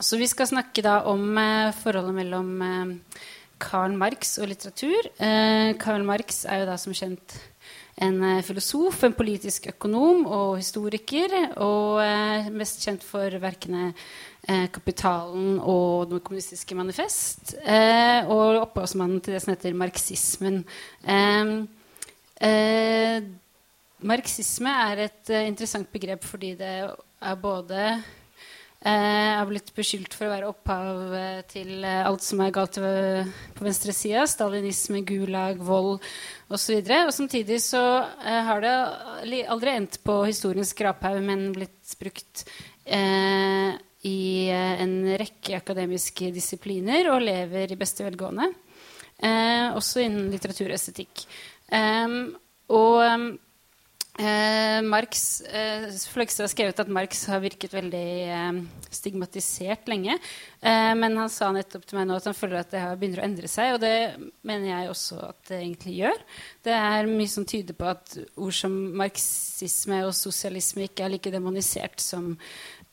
Så vi skal snakke da om eh, forholdet mellom eh, Karl Marx og litteratur. Eh, Karl Marx er jo da som kjent en filosof, en politisk økonom og historiker. Og mest kjent for verkene 'Kapitalen' og 'Det kommunistiske manifest'. og opphavsmannen til det som heter marxismen. marxisme er et interessant begrep fordi det er både jeg har blitt beskyldt for å være opphav eh, til eh, alt som er galt på venstresida. Stalinisme, gulag, vold osv. Samtidig så eh, har det aldri endt på historiens skraphaug, men blitt brukt eh, i en rekke akademiske disipliner og lever i beste velgående. Eh, også innen litteratur og estetikk. Um, og Eh, Marx, eh, Fløgstad har skrevet at Marx har virket veldig eh, stigmatisert lenge. Eh, men han sa nettopp til meg nå at han føler at det begynner å endre seg. Og det mener jeg også at det egentlig gjør. Det er mye som tyder på at ord som marxisme og sosialisme ikke er like demonisert som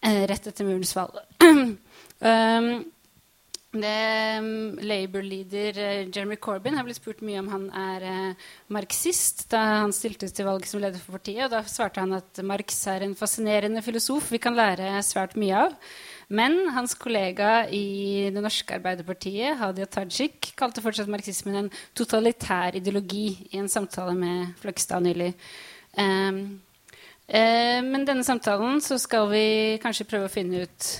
eh, rett etter murens fall. um, Um, Labour-leader uh, Jeremy Corbyn har blitt spurt mye om han er uh, marxist da han stilte til valg som leder for partiet. og Da svarte han at Marx er en fascinerende filosof vi kan lære svært mye av. Men hans kollega i det norske Arbeiderpartiet, Hadia Tajik, kalte fortsatt marxismen en totalitær ideologi i en samtale med Fløgstad nylig. Um, uh, men denne samtalen så skal vi kanskje prøve å finne ut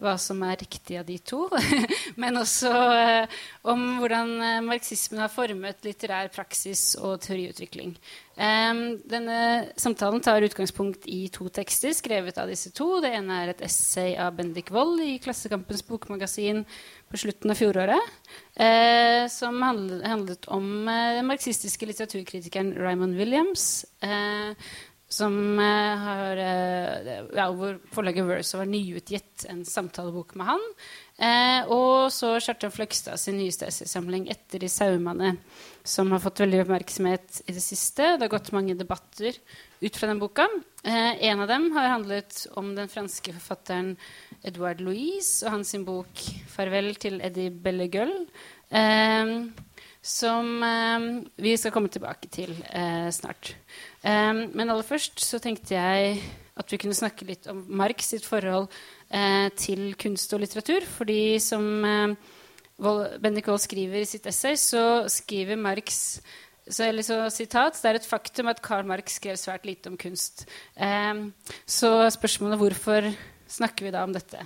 hva som er riktig av de to. Men også eh, om hvordan eh, marxismen har formet litterær praksis og teoriutvikling. Denne samtalen tar utgangspunkt i to tekster skrevet av disse to. Det ene er et essay av Bendik Wold i Klassekampens bokmagasin på slutten av fjoråret. Eh, som handlet, om den marxistiske litteraturkritikeren Raymond Williams. Som uh, har uh, ja, Hvor forlaget Verso har nyutgitt en samtalebok med han. Uh, og så Kjartan Fløgstad sin nyeste essaysamling 'Etter de saumane', som har fått veldig oppmerksomhet i det siste. Det har gått mange debatter ut fra den boka. en av dem har handlet om den franske forfatteren Edouard Louise og hans bok 'Farvel til Eddie Bellegueule'. Som vi skal komme tilbake til snart. Eh, men aller først så tenkte jeg at vi kunne snakke litt om Marx sitt forhold uh, til kunst og litteratur. Fordi som uh, Bendik Wold skriver i sitt essay, så skriver Marx så, eller så, sitat, Det er et faktum at Karl Marx skrev svært lite om kunst. Um, så spørsmålet hvorfor snakker vi da om dette?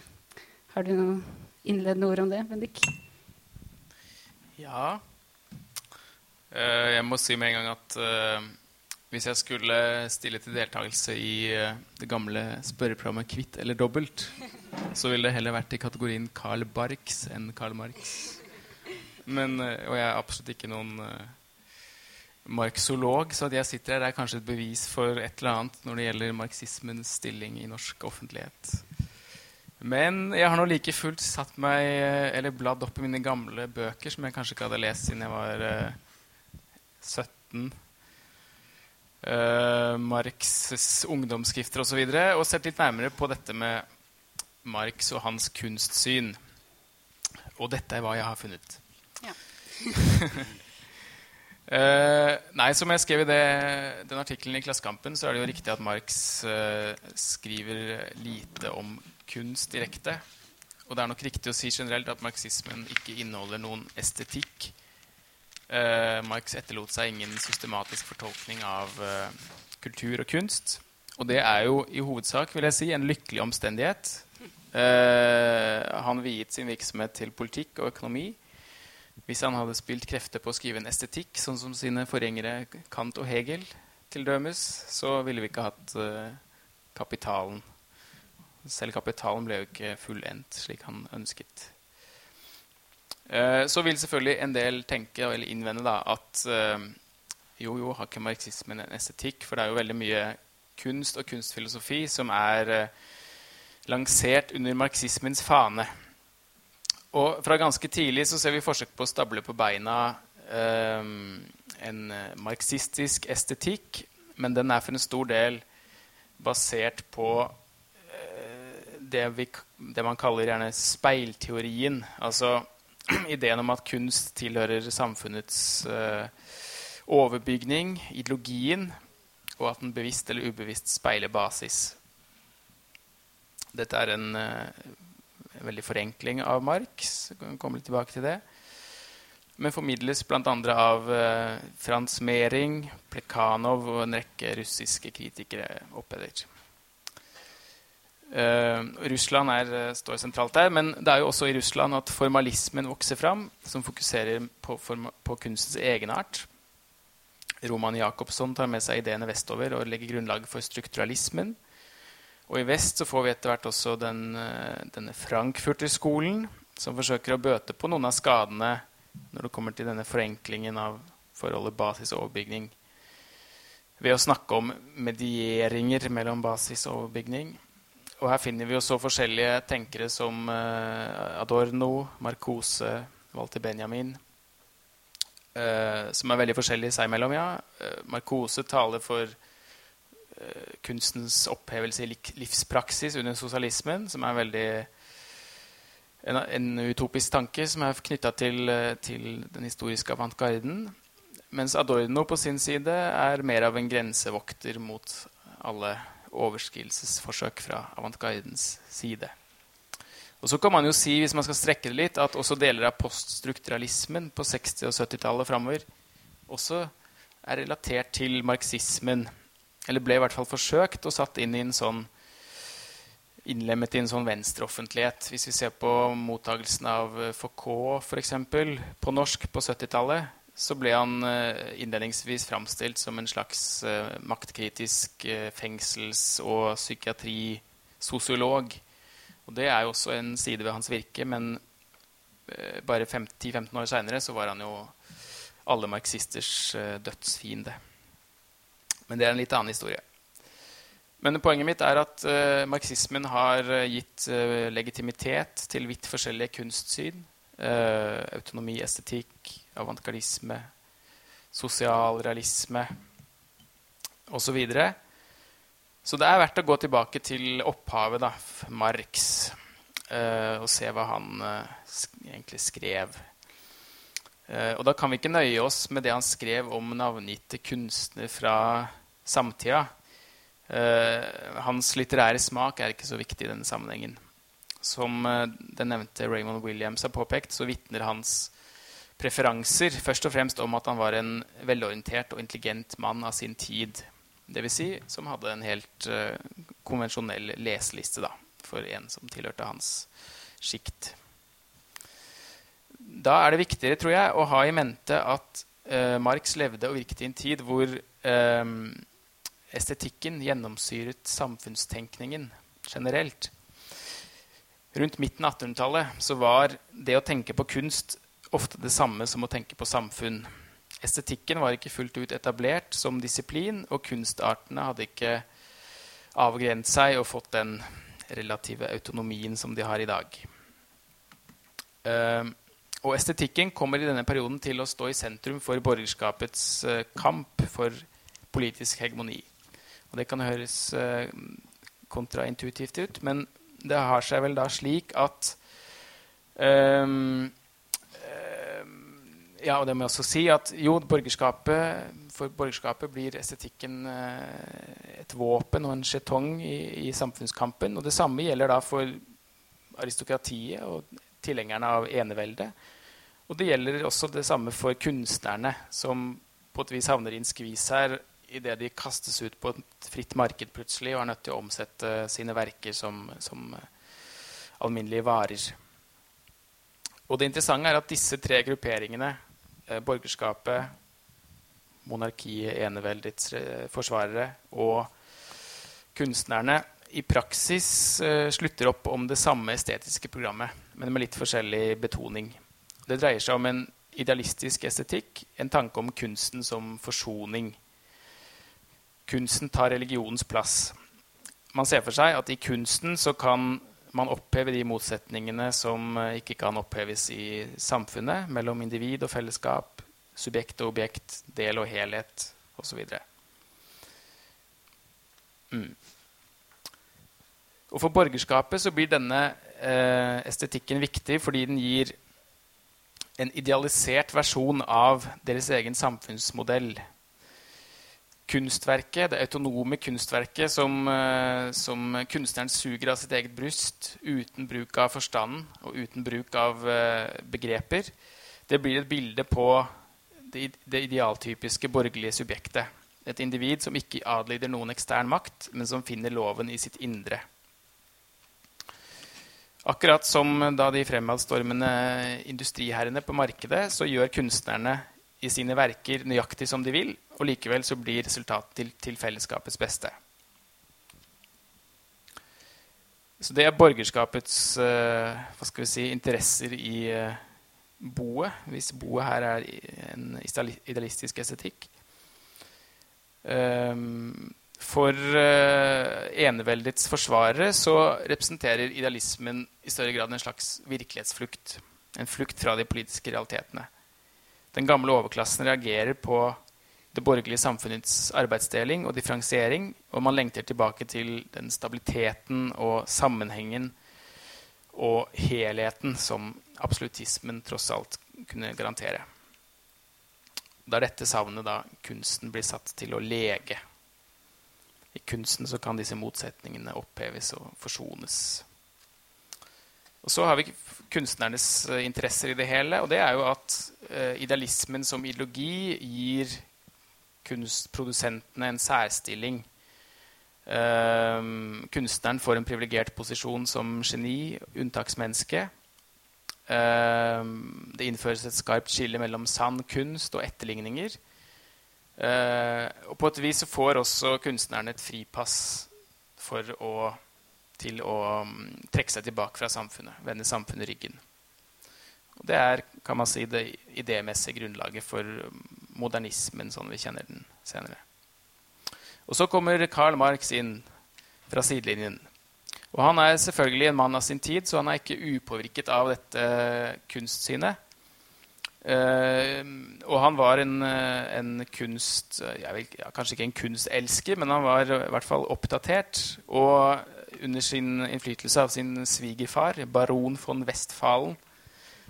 Har du noen innledende ord om det, Bendik? Ja. Uh, jeg må si med en gang at hvis jeg skulle stille til deltakelse i eh, det gamle spørreprogrammet Kvitt eller dobbelt, så ville det heller vært i kategorien Carl Barks enn Karl Marx. Men, eh, og jeg er absolutt ikke noen marxolog, så at jeg sitter her, er kanskje et bevis for et eller annet når det gjelder marxismens stilling i norsk offentlighet. Men jeg har nå like fullt satt meg, eller bladd opp i mine gamle bøker, som jeg kanskje ikke hadde lest siden jeg var 17 uh, Marx' ungdomsskrifter osv. Og, så og sett litt nærmere på dette med Marx og hans kunstsyn. Og dette er hva jeg har funnet. Ja. uh, nei, Som jeg skrev i det, den artikkelen i Klassekampen, så er det jo riktig at Marx uh, skriver lite om kunst direkte. Og det er nok riktig å si generelt at marxismen ikke inneholder noen estetikk Uh, Marx etterlot seg ingen systematisk fortolkning av uh, kultur og kunst. Og det er jo i hovedsak vil jeg si, en lykkelig omstendighet. Uh, han viet sin virksomhet til politikk og økonomi. Hvis han hadde spilt krefter på å skrive en estetikk, sånn som sine forgjengere Kant og Hegel, til dømes, så ville vi ikke hatt kapitalen. Selv kapitalen ble jo ikke fullendt slik han ønsket. Eh, så vil selvfølgelig en del tenke eller innvende da, at eh, jo, jo, har ikke marxismen en estetikk? For det er jo veldig mye kunst og kunstfilosofi som er eh, lansert under marxismens fane. Og fra ganske tidlig så ser vi forsøk på å stable på beina en marxistisk estetikk, men den er for en stor del basert på det, vi, det man kaller gjerne speilteorien. Altså ideen om at kunst tilhører samfunnets uh, overbygning, ideologien, og at den bevisst eller ubevisst speiler basis. Dette er en uh, veldig forenkling av Marx. Kan litt tilbake til det. Men formidles bl.a. av uh, Frans Mehring, Plekhanov og en rekke russiske kritikere oppetter. Uh, Russland er, står sentralt der, men det er jo også i Russland at formalismen vokser fram, som fokuserer på, på kunstens egenart. Roman Jacobsson tar med seg ideene vestover og legger grunnlaget for strukturalismen. Og i vest så får vi etter hvert også den, eh, denne Frankfurter-skolen, som forsøker å bøte på noen av skadene når det kommer til denne forenklingen av forholdet basis og overbygning. Ved å snakke om medieringer mellom basis og overbygning. Og her finner vi jo så forskjellige tenkere som eh, Adorno, Marcose, Walter Benjamin, Uh, som er veldig forskjellige seg imellom. ja. Uh, Marcose taler for kunstens opphevelse i livspraksis under sosialismen, som er veldig en, en utopisk tanke som er knytta til, til, den historiske avantgarden. Mens Adorno på sin side er mer av en grensevokter mot alle overskridelsesforsøk fra avantgardens side. Og så kan man jo si, hvis man skal strekke det litt, at også deler av poststrukturalismen på 60- og 70-tallet framover også er relatert til marxismen. Eller ble i hvert fall forsøkt og satt inn i en sånn innlemmet i en sånn venstreoffentlighet. Hvis vi ser på mottagelsen av Foucault f.eks. på norsk på 70-tallet, så ble han uh, innledningsvis framstilt som en slags uh, maktkritisk uh, fengsels- og psykiatrisosiolog og det er jo også en side ved hans virke, men eh, bare 10-15 år seinere så var han jo alle marxisters eh, dødsfiende. Men det er en litt annen historie. Men poenget mitt er at marxismen har gitt legitimitet til vidt forskjellige kunstsyn. Autonomi, estetikk, avantgardisme, sosialrealisme osv. Så så det er verdt å gå tilbake til opphavet, da, Marx, uh, og se hva han uh, sk egentlig skrev. Uh, og da kan vi ikke nøye oss med det han skrev om navngitte kunstnere fra samtida. hans litterære smak er ikke så viktig i denne sammenhengen. Som den nevnte Raymond Williams har påpekt, så vitner hans preferanser først og fremst om at han var en velorientert og intelligent mann av sin tid. Dvs. Si, som hadde en helt uh, konvensjonell leseliste da, for en som tilhørte hans sjikt. Da er det viktigere, tror jeg, å ha i mente at uh, Marx levde og virket i en tid hvor uh, estetikken gjennomsyret samfunnstenkningen generelt. Rundt midten av 1800-tallet så var det å tenke på kunst ofte det samme som å tenke på samfunn. Estetikken var ikke fullt ut etablert som disiplin, og kunstartene hadde ikke avgrenset seg og fått den relative autonomien som de har i dag. Uh, og estetikken kommer i denne perioden til å stå i sentrum for borgerskapets uh, kamp for politisk hegemoni. Og det kan høres uh, kontraintuitivt ut, men det har seg vel da slik at um, ja, og det må jeg også si at jo, borgerskapet, for borgerskapet blir estetikken eh, et våpen og en skjetong i, i, samfunnskampen. Og det samme gjelder da for aristokratiet og tilhengerne av eneveldet. Og det gjelder også det samme for kunstnerne, som på et vis havner i en skvis her idet de kastes ut på et fritt marked plutselig og er nødt til å omsette sine verker som, som alminnelige varer. Og det interessante er at disse tre grupperingene Eh, borgerskapet, monarkiet, eneveldets eh, forsvarere og kunstnerne i praksis uh, slutter opp om det samme estetiske programmet, men med litt forskjellig betoning. Det dreier seg om en idealistisk estetikk, en tanke om kunsten som forsoning. Kunsten tar religionens plass. Man ser for seg at i kunsten så kan man opphever de motsetningene som eh, ikke kan oppheves i samfunnet, mellom individ og fellesskap, subjekt og objekt, del og helhet osv. Mm. Og for borgerskapet så blir denne eh, estetikken viktig fordi den gir en idealisert versjon av deres egen samfunnsmodell. Kunstverket, det autonome kunstverket som, eh, som, kunstneren suger av sitt eget bryst uten bruk av forstanden og uten bruk av eh, begreper, det blir et bilde på det, idealtypiske borgerlige subjektet. Et individ som ikke adlyder noen ekstern makt, men som finner loven i sitt indre. Akkurat som da de fremadstormende industriherrene på markedet, så gjør kunstnerne i sine verker nøyaktig som de vil, og likevel så blir resultatet til, til fellesskapets beste. Så det er borgerskapets uh, hva skal vi si, interesser i uh, boet, hvis boet her er en idealistisk estetikk. Um, for uh, eneveldets forsvarere så representerer idealismen i større grad en slags virkelighetsflukt. En flukt fra de politiske realitetene. Den gamle overklassen reagerer på det borgerlige samfunnets arbeidsdeling og differensiering, og man lengter tilbake til den stabiliteten og sammenhengen og helheten som absolutismen tross alt kunne garantere. Da er dette savnet da kunsten blir satt til å lege. I kunsten så kan disse motsetningene oppheves og forsones. Og så har vi kunstnernes uh, interesser i det hele. Og det er jo at uh, idealismen som ideologi gir kunstprodusentene en særstilling. Uh, kunstneren får en privilegert posisjon som geni, unntaksmenneske. det innføres et skarpt skille mellom sann kunst og etterligninger. Uh, og på et vis så får også kunstnerne et fripass for å, til å um, trekke seg tilbake fra samfunnet, vende samfunnet ryggen. Og det er kan man si, det idémessige grunnlaget for modernismen sånn vi kjenner den senere. Og så kommer Karl Marx inn fra sidelinjen. Og han er selvfølgelig en mann av sin tid, så han er ikke upåvirket av dette kunstsynet. Uh, og han var en, eh, en kunst vil, ja, Kanskje ikke en kunstelsker, men han var i hvert fall oppdatert. Og under sin innflytelse av sin svigerfar, baron von Westfalen,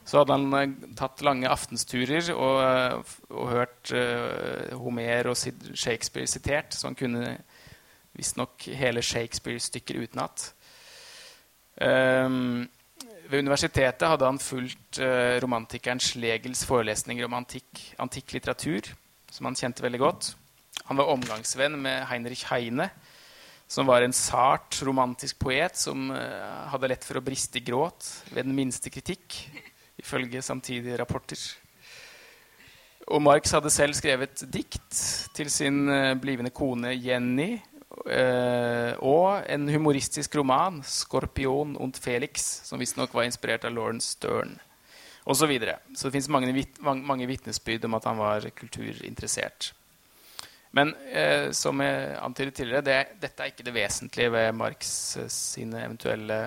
så hadde han uh, tatt lange aftensturer og, uh, og hørt Homer og Shakespeare sitert, så han kunne visstnok hele Shakespeare-stykker utenat. Um, ved universitetet hadde han fulgt uh, romantikeren Schlegels forelesninger om antikk, antikk, litteratur, som han kjente veldig godt. Han var omgangsvenn med Heinrich Heine, som var en sart, romantisk poet som uh, hadde lett for å briste i gråt ved den minste kritikk, ifølge samtidige rapporter. Og Marx hadde selv skrevet dikt til sin uh, blivende kone Jenny Uh, og en humoristisk roman, 'Skorpion und Felix', som visstnok var inspirert av Lawrence Stern. Og så, videre. så det fins mange, mange vitnesbyrd om at han var kulturinteressert. Men eh, som jeg antydet tidligere, det, dette er ikke det vesentlige ved Marx uh, sine eventuelle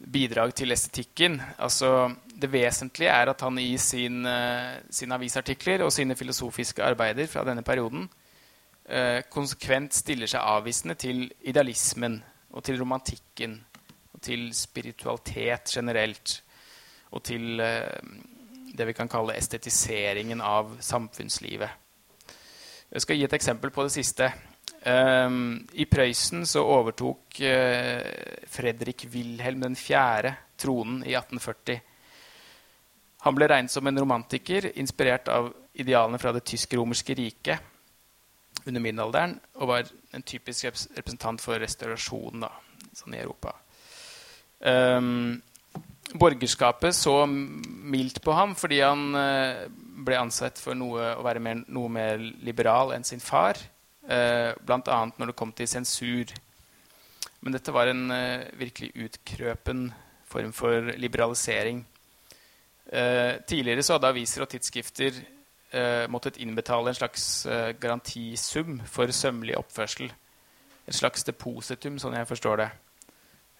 bidrag til estetikken. Altså, det vesentlige er at han i sin, sine avisartikler og sine filosofiske arbeider fra denne perioden eh, konsekvent stiller seg avvisende til idealismen og til romantikken og til spiritualitet generelt og til eh, det vi kan kalle estetiseringen av samfunnslivet. Jeg skal gi et eksempel på det siste. Um, I Prøysen så overtok uh, Fredrik Wilhelm 4. tronen i 1840. Han ble regnet som en romantiker inspirert av idealene fra det tysk-romerske riket under middelalderen og var en typisk representant for restaurasjonen sånn i Europa. Um, borgerskapet så mildt på ham fordi han uh, ble ansett for noe, å være mer, noe mer liberal enn sin far, eh, bl.a. når det kom til sensur. Men dette var en eh, virkelig utkrøpen form for liberalisering. Eh, tidligere så hadde aviser og tidsskrifter eh, måttet innbetale en slags eh, garantisum for sømmelig oppførsel. Et slags depositum, sånn jeg forstår det.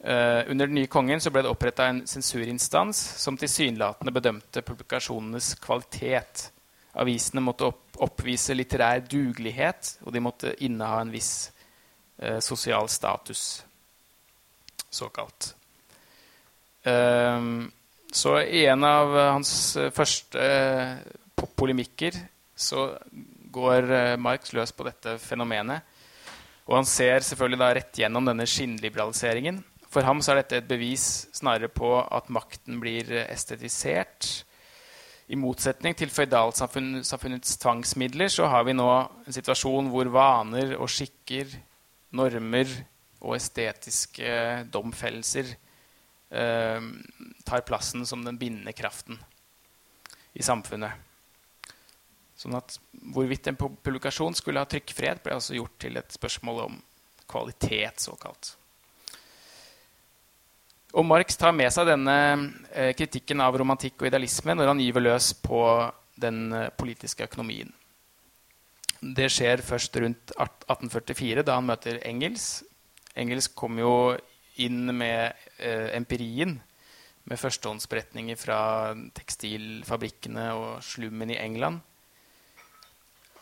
Eh, under den nye kongen ble det oppretta en sensurinstans som tilsynelatende bedømte publikasjonenes kvalitet. Avisene måtte opp, oppvise litterær dugelighet, og de måtte inneha en viss uh, sosial status. såkalt. Uh, så i en av hans første polemikker så går Marx løs på dette fenomenet. Og han ser selvfølgelig rett gjennom denne skinnliberaliseringen. For ham så er dette et bevis snarere på at makten blir estetisert. I motsetning til føydalsamfunnets tvangsmidler så har vi nå en situasjon hvor vaner og skikker, normer og estetiske domfellelser eh, tar plassen som den bindende kraften i samfunnet. Sånn at hvorvidt en publikasjon skulle ha trykkfrihet, ble altså gjort til et spørsmål om kvalitet, såkalt. Og Marx tar med seg denne eh, kritikken av romantikk og idealisme når han gyver løs på den eh, politiske økonomien. Det skjer først rundt 1844, da han møter Engels. Engels kom jo inn med eh, empirien, med førstehåndsberetninger fra tekstilfabrikkene og slummen i England.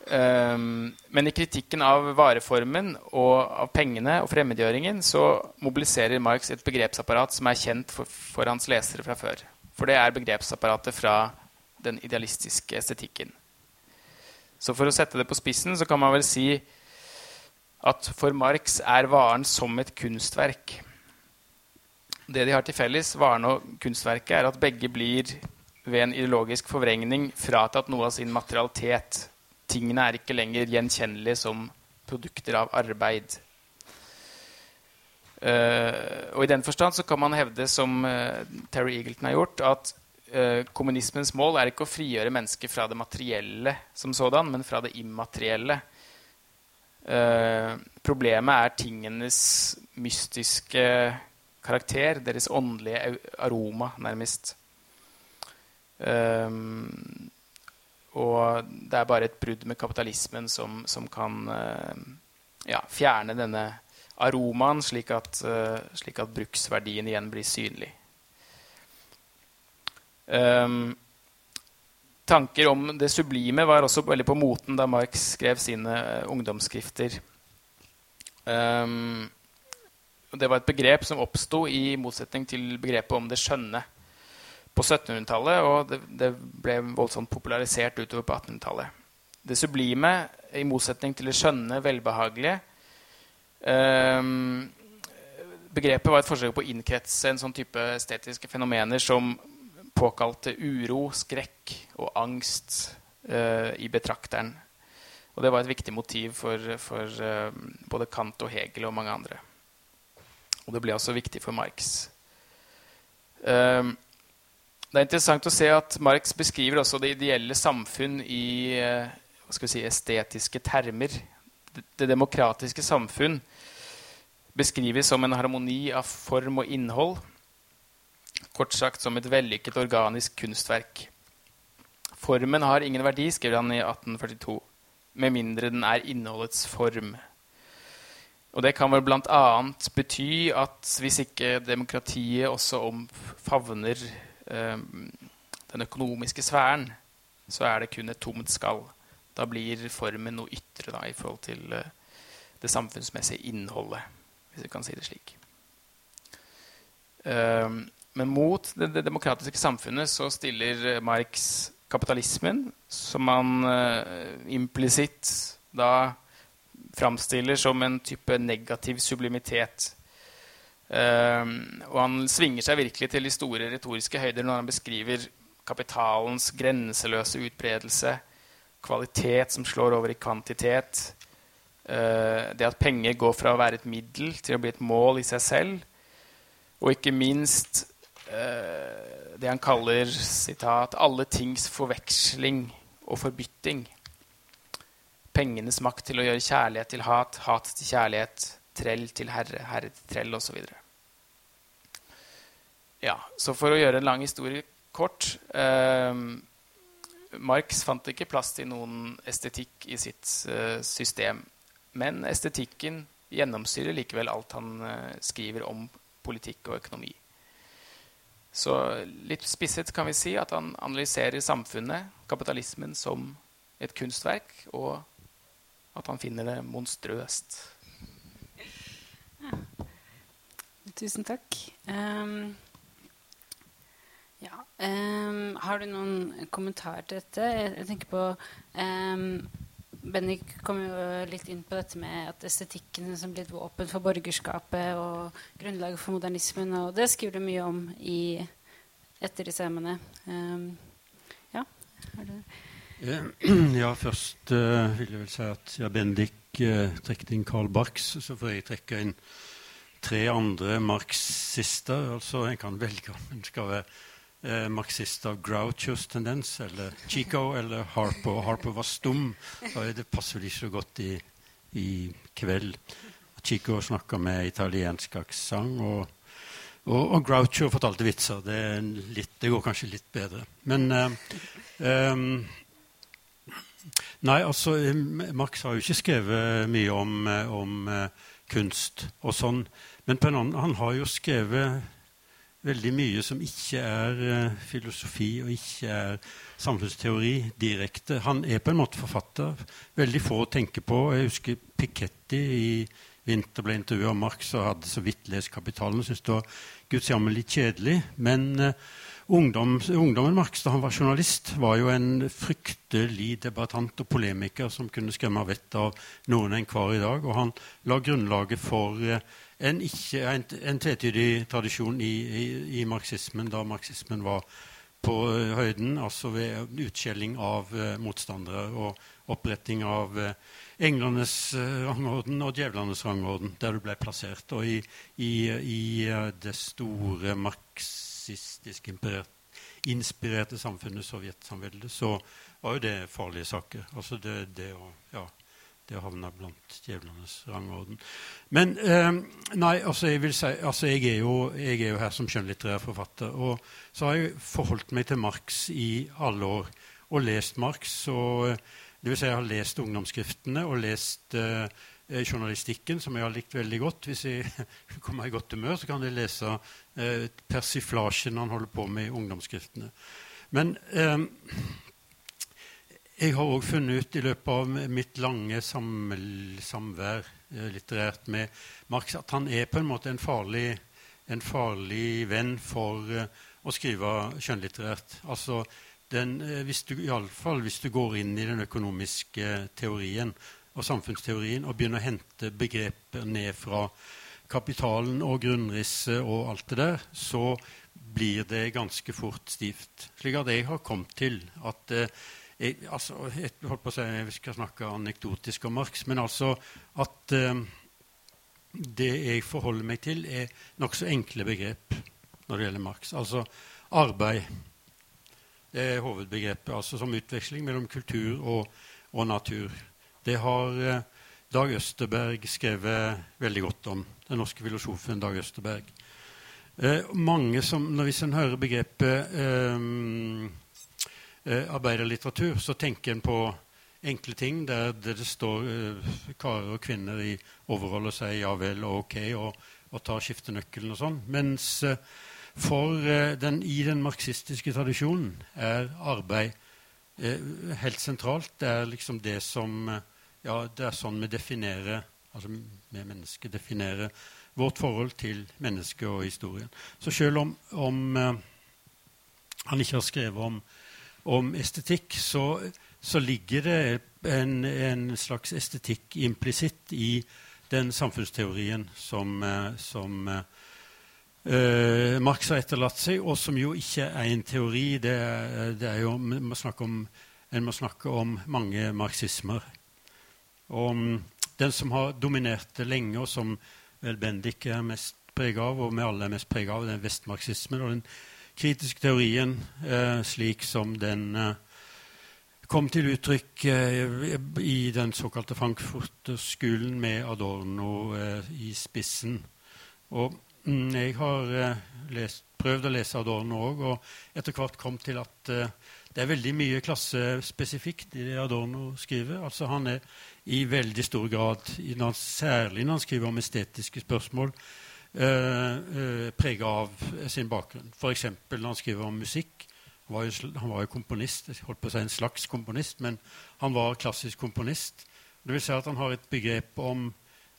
Um, men i kritikken av vareformen og av pengene og fremmedgjøringen så mobiliserer Marx et begrepsapparat som er kjent for, for, hans lesere fra før. For det er begrepsapparatet fra den idealistiske estetikken. Så for å sette det på spissen så kan man vel si at for Marx er varen som et kunstverk. Det de har til felles, varen og kunstverket, er at begge blir ved en ideologisk forvrengning fratatt noe av sin materialitet. Tingene er ikke lenger gjenkjennelige som produkter av arbeid. Uh, og I den forstand så kan man hevde, som uh, Terry Eagleton har gjort, at uh, kommunismens mål er ikke å frigjøre mennesker fra det materielle som sådan, men fra det immaterielle. problemet er tingenes mystiske karakter, deres åndelige aroma, nærmest. Um, og det er bare et brudd med kapitalismen som, som kan uh, ja, fjerne denne aromaen, slik at, uh, slik at, bruksverdien igjen blir synlig. Um, tanker om det sublime var også veldig på moten da Marx skrev sine uh, ungdomsskrifter. Um, det var et begrep som oppsto i motsetning til begrepet om det skjønne på 1700-tallet, og det, det, ble voldsomt popularisert utover på 1800-tallet. Det sublime, i motsetning til det skjønne, velbehagelige um, Begrepet var et forsøk på å innkretse en sånn type estetiske fenomener som påkalte uro, skrekk og angst uh, i betrakteren. Og det var et viktig motiv for, for uh, både Kant og Hegel og mange andre. Og det ble også viktig for Marx. Um, det er interessant å se at Marx beskriver også det ideelle samfunn i uh, si, estetiske termer. Det, demokratiske samfunn beskrives som en harmoni av form og innhold. Kort sagt som et vellykket organisk kunstverk. Formen har ingen verdi, skriver han i 1842, med mindre den er innholdets form. Og det kan vel bl.a. bety at hvis ikke demokratiet også omfavner eh, den økonomiske sfæren, så er det kun et tomt skall. Da blir formen noe ytre da, i forhold til eh, det samfunnsmessige innholdet, hvis vi kan si det slik. Eh, men mot det, demokratiske samfunnet så stiller Marx kapitalismen, som han eh, implisitt da framstiller som en type negativ sublimitet. Um, og han svinger seg virkelig til de store retoriske høyder når han beskriver kapitalens grenseløse utbredelse, kvalitet som slår over i kvantitet, uh, det at penger går fra å være et middel til å bli et mål i seg selv, og ikke minst uh, det han kaller citat, 'alle tings forveksling og forbytting' pengenes makt til å gjøre kjærlighet til hat, hat til kjærlighet, trell til herre, herre til trell osv. Ja, så for å gjøre en lang historie kort eh, Marx fant ikke plass til noen estetikk i sitt eh, system. Men estetikken gjennomsyrer likevel alt han eh, skriver om politikk og økonomi. Så litt spisset kan vi si at han analyserer samfunnet, kapitalismen, som et kunstverk, og at han finner det monstrøst. Ja. Tusen takk. Um, ja, um, har du noen kommentarer til dette? Jeg, jeg tenker på um, Bendik kom jo litt inn på dette med at estetikken som blitt våpen for borgerskapet og grunnlaget for modernismen, og det skriver du mye om i etter disse emnene. Ja, har du ja, først uh, vil jeg vel si at ja, Bendik uh, trekket inn Carl Barks, så får jeg trekke inn tre andre marxister. Altså, en kan velge om en skal være eh, marxist av Grouchos tendens, eller Chico eller Harpo. Harpo var stum, og det passer ikke så godt i, i kveld. Chico snakka med italiensk aksent, og, og, og, Groucho fortalte vitser. Det, litt, det, går kanskje litt bedre. Men eh, um, Nei, altså Marx har jo ikke skrevet mye om, om uh, kunst og sånn. Men på en annen, han har jo skrevet veldig mye som ikke er uh, filosofi og ikke er samfunnsteori direkte. Han er på en måte forfatter. Veldig få å tenke på. Jeg husker Piketty i vinter ble intervjua av Marx og hadde så vidt lest 'Kapitalen'. Syntes det var guds litt kjedelig. Men uh, ungdom, ungdommen Marx, da han var journalist, var jo en fryktelig debattant og polemiker som kunne skremme vettet av noen enhver i dag. Og han la grunnlaget for uh, en, ikke, en, en tvetydig tradisjon i, i, i, marxismen, da marxismen var på uh, høyden, altså ved utskjelling av uh, motstandere og oppretting av uh, englenes rangorden og djevlenes rangorden, der du ble plassert. Og i, i det store marxistisk inspirerte samfunnet, Sovjetsamveldet, så var jo det farlige saker. Altså det, det å ja, det havna blant djevlenes rangorden. Men eh, nei, altså jeg si, altså jeg er, jo, jeg er jo her som skjønnlitterær forfatter. Og så har jeg forholdt meg til Marx i alle år og lest Marx. Og, det vil si jeg har lest ungdomsskriftene og lest eh, journalistikken, som jeg har likt veldig godt. Hvis jeg kommer i godt humør, så kan jeg lese eh, persiflasjen han holder på med i ungdomsskriftene. Men eh, jeg har òg funnet ut i løpet av mitt lange samvær eh, litterært med Marx at han er på en måte en farlig, en farlig venn for eh, å skrive skjønnlitterært. Altså, den, uh, hvis du, Iallfall hvis du går inn i den økonomiske teorien og samfunnsteorien og begynner å hente begreper ned fra kapitalen og grunnrisset og alt det der, så blir det ganske fort stivt. Slik at jeg har kommet til at uh, jeg, altså, jeg holdt på å si jeg skal snakke anekdotisk om Marx, men altså at eh, det jeg forholder meg til, er nokså enkle begrep når det gjelder Marx. Altså arbeid. Det er hovedbegrepet, altså som utveksling mellom kultur og, og natur. Det har eh, Dag Østerberg skrevet veldig godt om. Den norske filosofen Dag Østerberg. Eh, mange som, når Hvis en hører begrepet eh, eh, arbeiderlitteratur, så tenker en på enkle ting der det, står eh, karer og kvinner i overhold og sier ja vel og ok og, og tar skiftenøkkelen og sånn. Mens eh, for den, i den marxistiske tradisjonen er arbeid helt sentralt. Det er liksom det som eh, Ja, det er sånn vi definerer altså vi mennesker definerer vårt forhold til mennesket og historien. Så selv om, om han ikke har skrevet om om estetikk, så, så ligger det en, en, slags estetikk implisitt i den samfunnsteorien som, eh, som uh, Marx har etterlatt seg, og som jo ikke er en teori. Det er, det er jo, må om, En må snakke om mange marxismer. Og um, den som har dominert det lenge, og som vel Bendik er mest prega av, og vi alle er mest prega av, den vestmarxismen. og den kritiske teorien eh, slik som den eh, kom til uttrykk eh, i den såkalte Frankfurterskolen med Adorno eh, i spissen. Og mm, jeg har eh, lest, prøvd å lese Adorno òg, og etter hvert kom til at eh, det er veldig mye klassespesifikt i det Adorno skriver. Altså Han er i veldig stor grad, særlig når han skriver om estetiske spørsmål, eh, eh prega av sin bakgrunn. F.eks. når han skriver om musikk. Han var, jo, han var jo komponist, holdt på å si en slags komponist, men han var klassisk komponist. Det vil si at han har et begrep om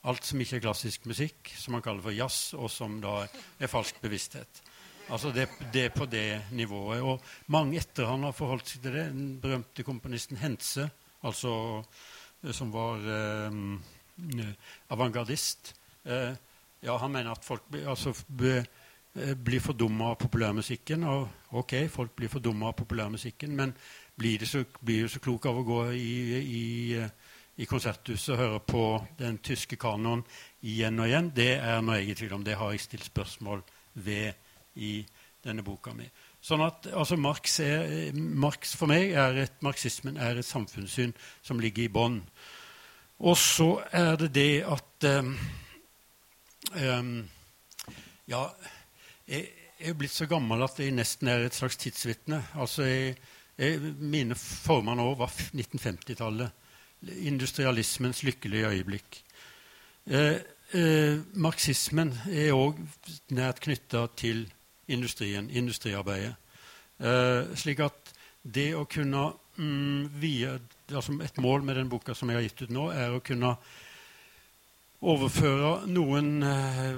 alt som ikke er klassisk musikk, som han kaller for jazz, og som da er falsk bevissthet. Altså det, er på det nivået. Og mange etter han har forholdt seg til det. Den berømte komponisten Hense, altså, eh, som var eh, avantgardist. Eh, ja, han mener at folk altså, be, eh, blir fordumma av populærmusikken. Og ok, folk blir fordumma av populærmusikken, men blir det så, så klok av å gå i, i, i konserthuset og hører på den tyske kanoen igjen og igjen? Det er noe jeg i tvil om. Det har jeg stilt spørsmål ved i denne boka mi. Sånn at altså, Marx, er, Marx, for meg er et, Marxismen er et samfunnssyn som ligger i bånn. Og så er det det at um, um, Ja, jeg, jeg er blitt så gammel at jeg nesten er et slags tidsvitne. Altså, mine former nå var 1950-tallet. Industrialismens lykkelige øyeblikk. Eh, eh, marxismen er òg nært knytta til industrien, industriarbeidet. Eh, slik at det å kunne mm, vie altså Et mål med den boka som jeg har gitt ut nå, er å kunne overføre noen eh,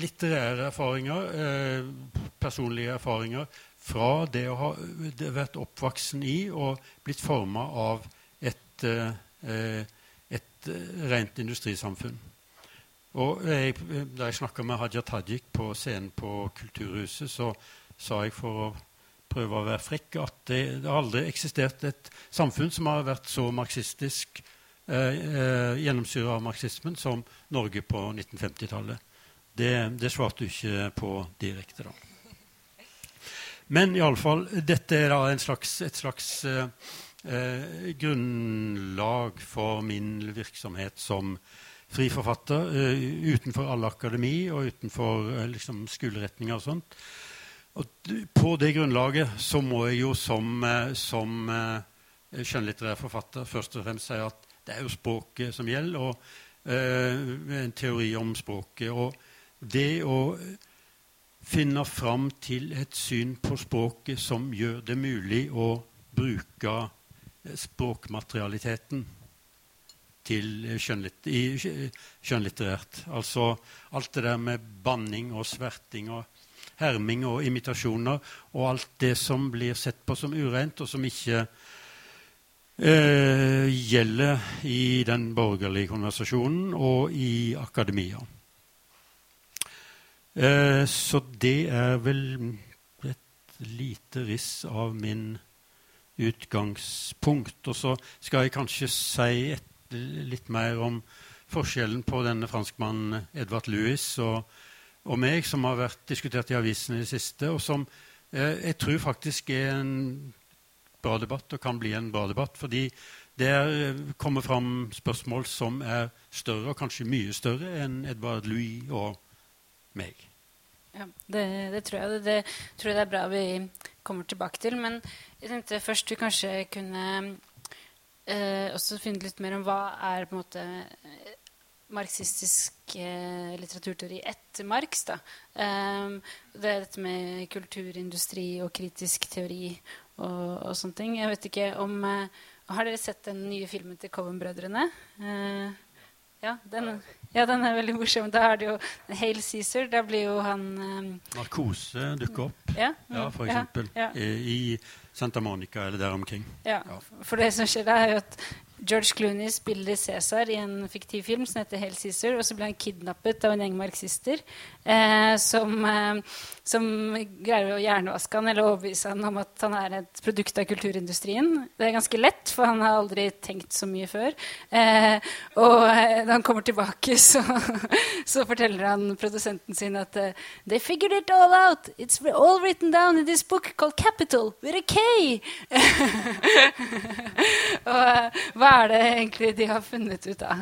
litterære erfaringer, eh, personlige erfaringer, fra det å ha vært oppvoksen i og blitt forma av et, eh, et rent industrisamfunn. Og jeg, Da jeg snakka med Hadia Tajik på scenen på Kulturhuset, så sa jeg for å prøve å være frekk at det, det aldri eksistert et samfunn som har vært så marxistisk eh, eh, gjennomsyra av marxismen som Norge på 1950-tallet. Det, det svarte du ikke på direkte, da. Men iallfall, dette er da slags, et slags eh, eh, grunnlag for min virksomhet som fri forfatter eh, utenfor alle akademi og utenfor eh, liksom, skoleretninger og sånt. Og på det grunnlaget så må jeg jo som, uh, som skjønnlitterær forfatter først og fremst si at det er jo språket som gjelder, og en teori om språket. Og det å finne fram til et syn på språket som gjør det mulig å bruke språkmaterialiteten til skjønnlitt, skjønnlitterært. Altså alt det der med banning og sverting og herming og imitasjoner og alt det som blir sett på som ureint, og som ikke eh, gjelder i den borgerlige konversasjonen og i akademia. Eh, så det er vel et lite riss av min utgangspunkt. Og så skal jeg kanskje si et litt mer om forskjellen på denne franskmannen Edvard Louis og, og, meg, som har vært diskutert i avisene i det siste, og som eh, jeg tror faktisk er en bra debatt og kan bli en bra debatt. Fordi der eh, kommer fram spørsmål som er større, og kanskje mye større, enn Edvard Louis og meg. Ja, det, det, tror jeg. Det, det, tror jeg det er bra vi kommer tilbake til. Men jeg tenkte først du kanskje kunne eh, også finne litt mer om hva er på en måte eh, marxistisk eh, litteraturteori etter Marx. Da. Eh, det er dette med kulturindustri og kritisk teori og, og sånne ting. Jeg vet ikke om uh, Har dere sett den nye filmen til Coven-brødrene? Uh, ja, den, ja, den er veldig morsom. Da er det jo Hale Cæsar. Da blir jo han um, Narkose dukker opp, ja, ja, for eksempel. Ja, ja. I, Santa Monica eller der omkring. Ja, For det som skjer da, er jo at George Clooney spiller Cæsar i en fiktiv film som heter Hale Cæsar, og så blir han kidnappet av en gjeng marxister eh, som, eh, som, greier å hjernevaske han eller overbevise han om at han er et produkt av kulturindustrien. Det er ganske lett, for han har aldri tenkt så mye før. Eh, og eh, da han kommer tilbake, så, så, forteller han produsenten sin at uh, They figured it all out. It's all written down in this book called Capital with a K. og hva hva er det egentlig de har funnet ut av?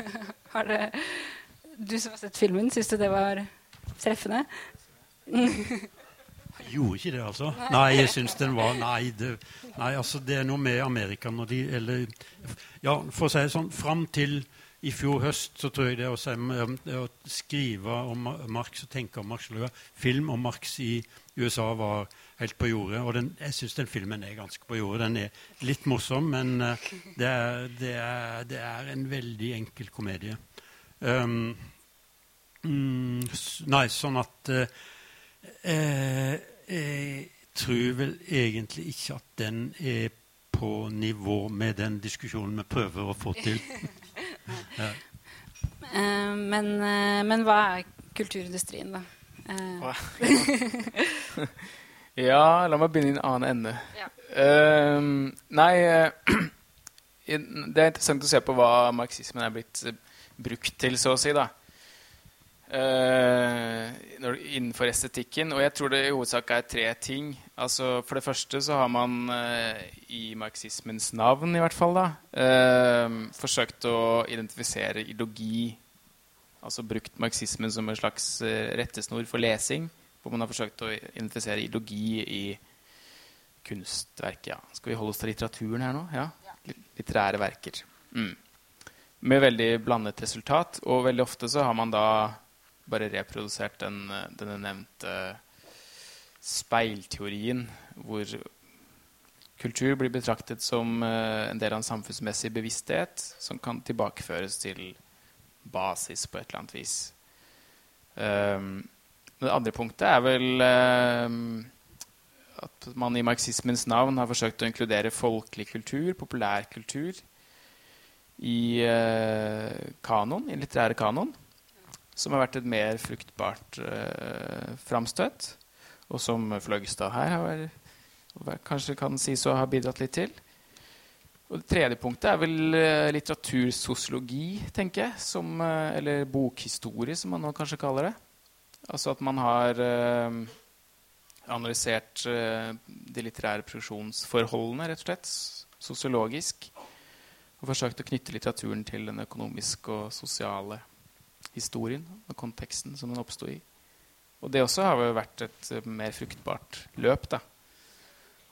har det, du som har sett filmen, syns du det var treffende? Gjorde ikke det, altså. Nei, jeg syns den var Nei, det, nei, altså, det er noe med Amerika når de Eller ja, for å si det sånn, fram til i fjor høst så tror jeg det å, si, å skrive om Marx og tenke om Marx, film om Marx i USA var helt på jordet. Og den, jeg syns den filmen er ganske på jordet. Den er litt morsom, men uh, det, er, det, er, det, er, en veldig enkel komedie. Um, mm, nei, sånn at uh, eh, Jeg tror vel egentlig ikke at den er på nivå med den diskusjonen vi prøver å få til. ja. uh, men, uh, men, hva er kulturindustrien, da? ja, la meg begynne i en annen ende. Ja. nei Det er interessant å se på hva marxismen er blitt brukt til, så å si. da. Uh, innenfor estetikken. Og jeg tror det i hovedsak er tre ting. Altså, for det første så har man uh, i marxismens navn i hvert fall da, uh, forsøkt å identifisere ideologi. Altså brukt marxismen som en slags rettesnor for lesing. Hvor man har forsøkt å identifisere ideologi i kunstverk. Ja. Skal vi holde oss til litteraturen her nå? Ja? Litterære verker. Mm. Med veldig blandet resultat. Og veldig ofte så har man da bare reprodusert den, denne nevnte speilteorien, hvor kultur blir betraktet som uh, en del av en samfunnsmessig bevissthet som kan tilbakeføres til basis på et eller annet vis. Um, det andre punktet er vel um, at man i marxismens navn har forsøkt å inkludere folkelig kultur, populærkultur, i uh, kanon, i litterære kanon som har vært et mer fruktbart uh, framstøt, og som Fløgstad her har, kanskje kan sies å ha bidratt litt til. Og Det tredje punktet er vel uh, litteratursosiologi, tenker jeg. Som, uh, eller bokhistorie, som man nå kanskje kaller det. Altså at man har uh, analysert de litterære produksjonsforholdene, rett og slett, sosiologisk. Og forsøkt å knytte litteraturen til den økonomiske og sosiale historien og konteksten som den oppsto i. Og det også har vært et eh, mer fruktbart løp. da.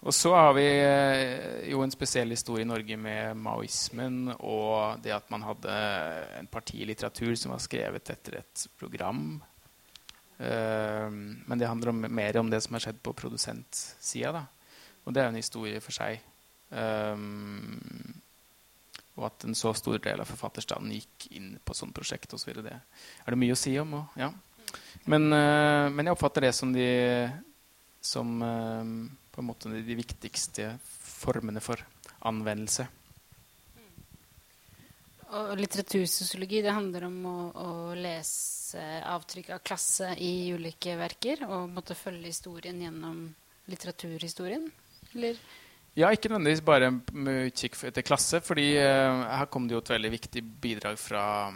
Og så har vi eh, jo en spesiell historie i Norge med maoismen og det at man hadde en partilitteratur som var skrevet etter et program. Uh, men det handler om, mer om det som har skjedd på produsentsida. Og det er en historie for seg. Og at en så stor del av forfatterstanden gikk inn på sånt prosjekt osv. Så det er det mye å si om. Og, ja. men, uh, men, jeg oppfatter det som de, som, uh, på en måte de viktigste formene for anvendelse. Og litteratursosiologi det handler om å, å, lese avtrykk av klasse i ulike verker og måtte følge historien gjennom litteraturhistorien? Eller? Ja, ikke nødvendigvis bare med utkikk etter klasse. fordi uh, her kom det jo et veldig viktig bidrag fra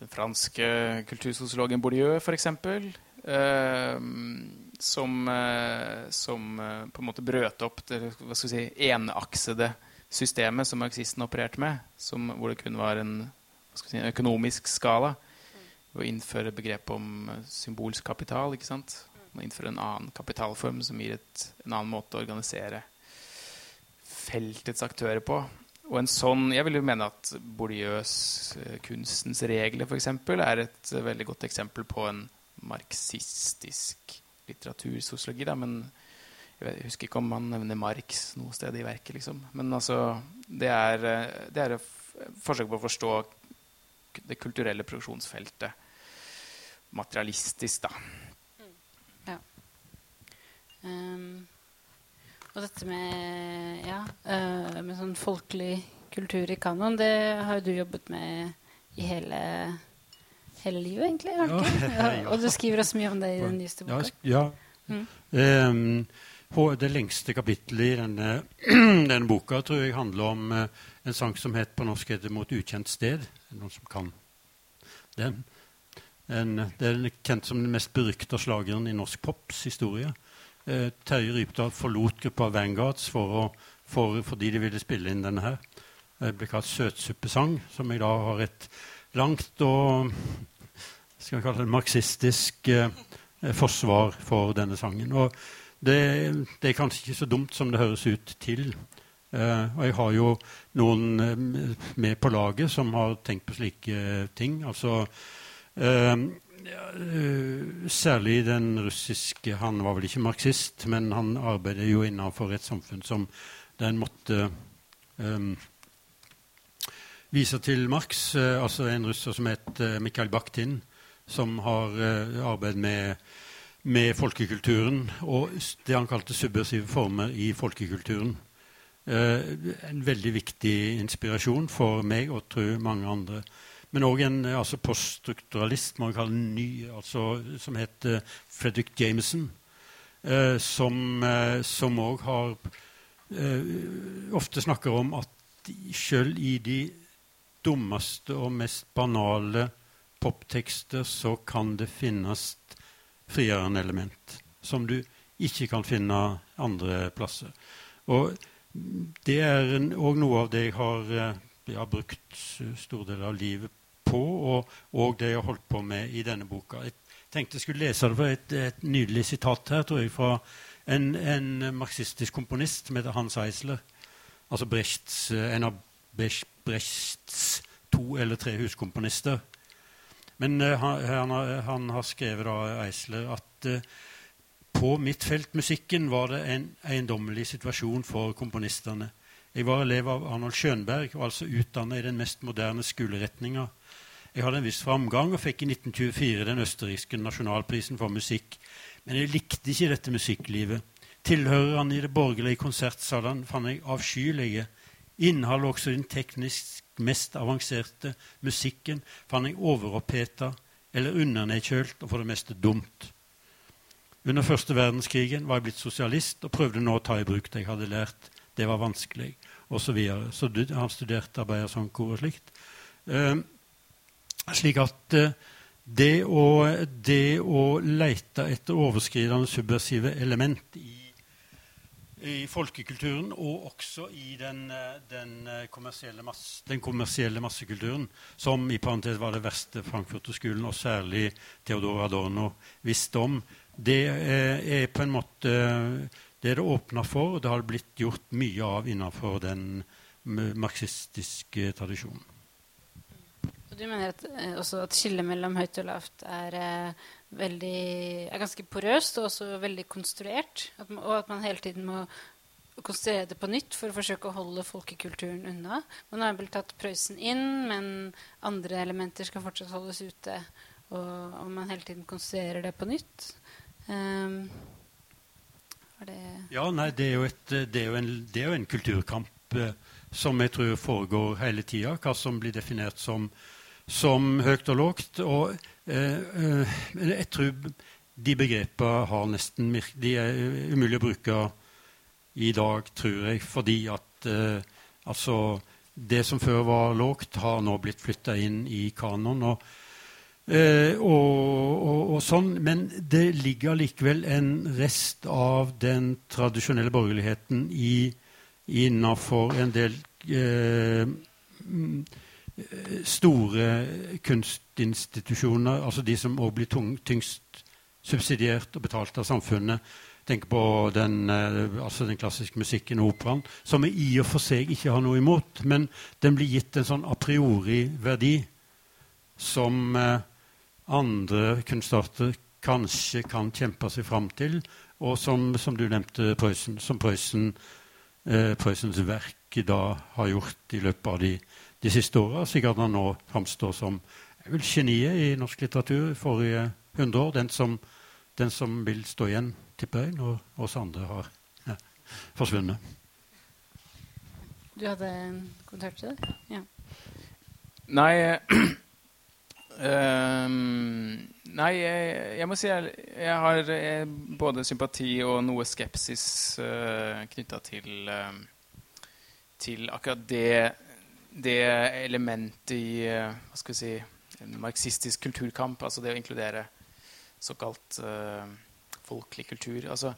den franske kultursosiologen Bourdieu, f.eks. Uh, som, uh, som uh, på en måte brøt opp det hva skal si, enaksede systemet som marxisten opererte med, som, hvor det kun var en, si, en økonomisk skala. Å innføre begrepet om symbolsk kapital. ikke sant? Å innføre en annen kapitalform som gir et, en annen måte å organisere feltets aktører på. Og en sånn, Jeg vil jo mene at Bourdieu's kunstens regler for eksempel, er et uh, veldig godt eksempel på en marxistisk litteratursosiologi. Men jeg, husker ikke om han nevner Marx noe sted i verket. liksom. Men altså, det er, uh, det er et forsøk på å forstå det kulturelle produksjonsfeltet materialistisk, da. Ja. Um og dette med, ja, uh, med sånn folkelig kultur i kanon, det har jo du jobbet med i hele, hele livet, egentlig. Har du ikke? Ja. Og du skriver også mye om det i den nyeste boka. Ja. Mm. Um, det lengste kapittelet i denne, denne, boka tror jeg handler om uh, en sang som het på norsk heter 'Mot ukjent sted'. Noen som kan den? En, det er kjent som den mest berykta slageren i norsk pops historie. Eh, Terje Rypdal forlot gruppa Vanguards for for, fordi de ville spille inn denne her. Det ble kalt Søtsuppesang, som i dag har et langt og skal vi kalle det marxistisk eh, forsvar for denne sangen. Og det, det, er kanskje ikke så dumt som det høres ut til. Eh, og jeg har jo noen eh, med på laget som har tenkt på slike ting. Altså eh, Eh, særlig den russiske Han var vel ikke marxist, men han arbeider jo innenfor et samfunn som den måtte um, vise til Marx, eh, altså en russer som heter Mikhail Bakhtin, som har arbeidet med, med, folkekulturen og det han kalte subversive former i folkekulturen. en veldig viktig inspirasjon for meg og tror mange andre. Men òg en altså poststrukturalist må kalle ny, altså, som heter Fredrik Jameson, eh, som òg har eh, ofte snakker om at sjøl i de dummeste og mest banale poptekster så kan det finnes frigjørende element som du ikke kan finne andre plasser. Og det er òg noe av det jeg har, eh, jeg har brukt stor del av livet på, og, og, det jeg har holdt på med i denne boka. Jeg tenkte jeg skulle lese det for et, et nydelig sitat her, tror jeg, fra en, en marxistisk komponist som heter Hans Eisler. Altså Brechts, en av Brechts to eller tre huskomponister. Men uh, han, han, har skrevet da, Eisler at uh, på mitt felt, musikken, var det en eiendommelig situasjon for komponistene. Jeg var elev av Arnold Schönberg og altså utdannet i den mest moderne skoleretninga. Jeg hadde en viss framgang og fikk i 1924 den østerrikske nasjonalprisen for musikk. Men jeg likte ikke dette musikklivet. Tilhørerne i det borgerlige konsertsalene fant jeg avskyelige. Innholdet også i den teknisk mest avanserte musikken fant jeg overoppheta eller undernedkjølt og for det meste dumt. Under første verdenskrigen var jeg blitt sosialist og prøvde nå å ta i bruk det jeg hadde lært. Det var vanskelig, osv. Så, videre. så han studerte arbeidersangkor og slikt. Eh, slik at eh, det, å, det å lete etter overskridende subversive element i i folkekulturen og også i den, eh, den, eh, kommersielle, masse, den kommersielle, massekulturen, som i parentes var det verste Frankfurterskolen og særlig Theodor Adorno visste om. Det eh, er på en måte det er det åpna for, og det har blitt gjort mye av innenfor den marxistiske tradisjonen. Du mener at, også at skillet mellom høyt og lavt er veldig, er ganske porøst og også veldig konstruert. At man, og at man hele tiden må konstruere det på nytt for å forsøke å holde folkekulturen unna. Man har vel tatt Prøysen inn, men andre elementer skal fortsatt holdes ute. Og, og man hele tiden konstruerer det på nytt. Um, ja, nei, det er jo, et, det er jo, en, det er jo en, kulturkamp eh, som jeg tror foregår hele tida. Hva som blir definert som, som høyt og lågt. Og Eh, eh, jeg tror de begrepene har nesten De er umulig å bruke i dag, tror jeg, fordi at eh, altså Det som før var lågt, har nå blitt flytta inn i kanon. Og, og, og, og, sånn, Men det ligger likevel en rest av den tradisjonelle borgerligheten i, innafor en del eh, store kunstinstitusjoner, altså de som òg blir tung, tyngst subsidiert og betalt av samfunnet. Tenk på den, eh, altså den klassiske musikken og operaen, som vi i og for seg ikke har noe imot. Men den blir gitt en sånn a priori-verdi som eh, andre kunstarter kanskje kan kjempe seg fram til, og som, som du nevnte, Prøysen, som Prøysen, eh, Prøysens verk da har gjort i løpet av de de siste åra. Sikkert han nå framstår som vel, geniet i norsk litteratur forrige hundre år. Den som, den som, vil stå igjen, tipper jeg, når oss andre har ja, forsvunnet. Du hadde en kommentar til det? Ja. Nei uh, Nei, jeg, jeg, må si jeg, jeg har jeg, både sympati og noe skepsis uh, knytta til, uh, til akkurat det det elementet i uh, hva skal vi si, en marxistisk kulturkamp, altså det å inkludere såkalt folkelig kultur. Altså,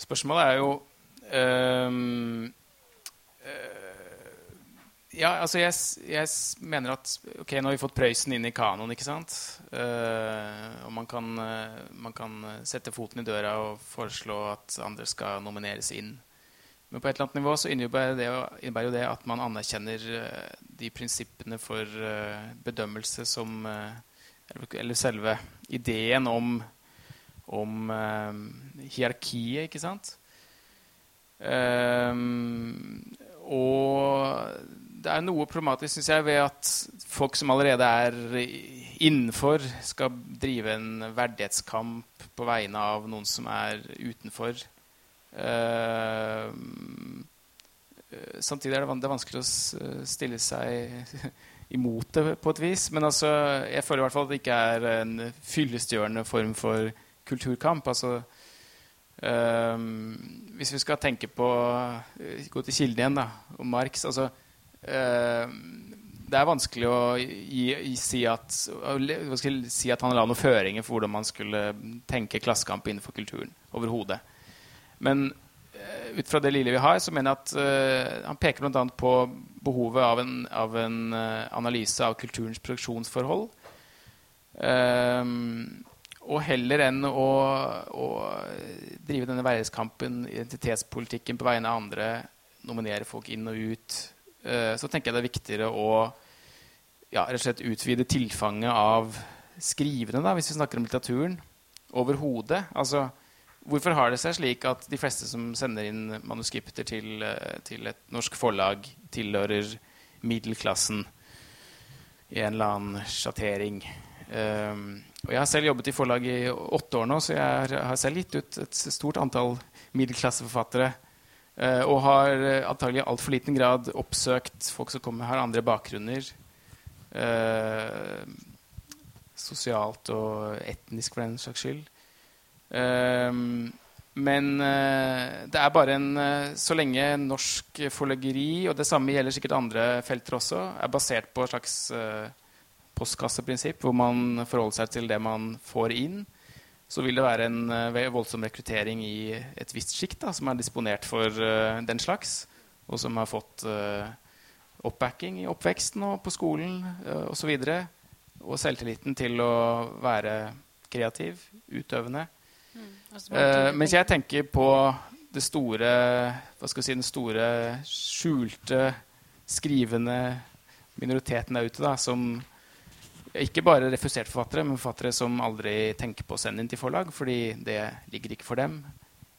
Spørsmålet er jo uh, Ja, altså jeg, jeg, mener at Ok, nå har vi fått Prøysen inn i kanoen, ikke sant? Uh, og man kan, man kan sette foten i døra og foreslå at andre skal nomineres inn. Men på et eller annet nivå så innebærer det, innebærer jo det at man anerkjenner uh, de prinsippene for uh, bedømmelse som uh, Eller selve ideen om, om hierarkiet, ikke sant? og det er noe problematisk synes jeg, ved at folk som allerede er innenfor, skal drive en verdighetskamp på vegne av noen som er utenfor. Uh, samtidig er det, vanskelig å stille seg imot det på et vis. Men altså, jeg føler i hvert fall at det ikke er en fyllestgjørende form for kulturkamp. altså Um, hvis vi skal tenke på Gå til kilden igjen, da, og Marx altså, uh, Det er vanskelig å gi, si, at, si at han la noen føringer for hvordan man skulle tenke klassekamp innenfor kulturen overhodet. Men uh, ut fra det lille vi har, så mener jeg at uh, han peker bl.a. på behovet av en, av en analyse av kulturens produksjonsforhold. Um, og heller enn å, å drive denne verdenskampen, identitetspolitikken, på vegne av andre, nominere folk inn og ut, uh, så tenker jeg det er viktigere å ja, rett og slett utvide tilfanget av skrivende, da, hvis vi snakker om litteraturen, overhodet. Altså, hvorfor har det seg slik at de fleste som sender inn manuskripter til, uh, til et norsk forlag, tilhører middelklassen i en eller annen sjattering? Um, og jeg har selv jobbet i forlag i åtte år nå, så jeg har selv gitt ut et stort antall middelklasseforfattere. Uh, og har uh, antagelig i altfor liten grad oppsøkt folk som kommer, har andre bakgrunner. Uh, sosialt og etnisk, for den saks skyld. men det er bare en Så lenge norsk forleggeri, og det samme gjelder sikkert andre felter også, er basert på et slags postkasseprinsipp, hvor man forholder seg til det man får inn, så vil det være en uh, voldsom rekruttering i et visst sjikt som er disponert for uh, den slags, og som har fått uh, oppbacking i oppveksten og på skolen uh, osv. Og, og selvtilliten til å være kreativ, utøvende. Mm. mens jeg tenker på det store hva skal jeg si, den store skjulte, skrivende minoriteten der ute da, som ikke bare refuserte forfattere, men forfattere som aldri tenker på å sende inn til forlag, fordi det ligger ikke for dem.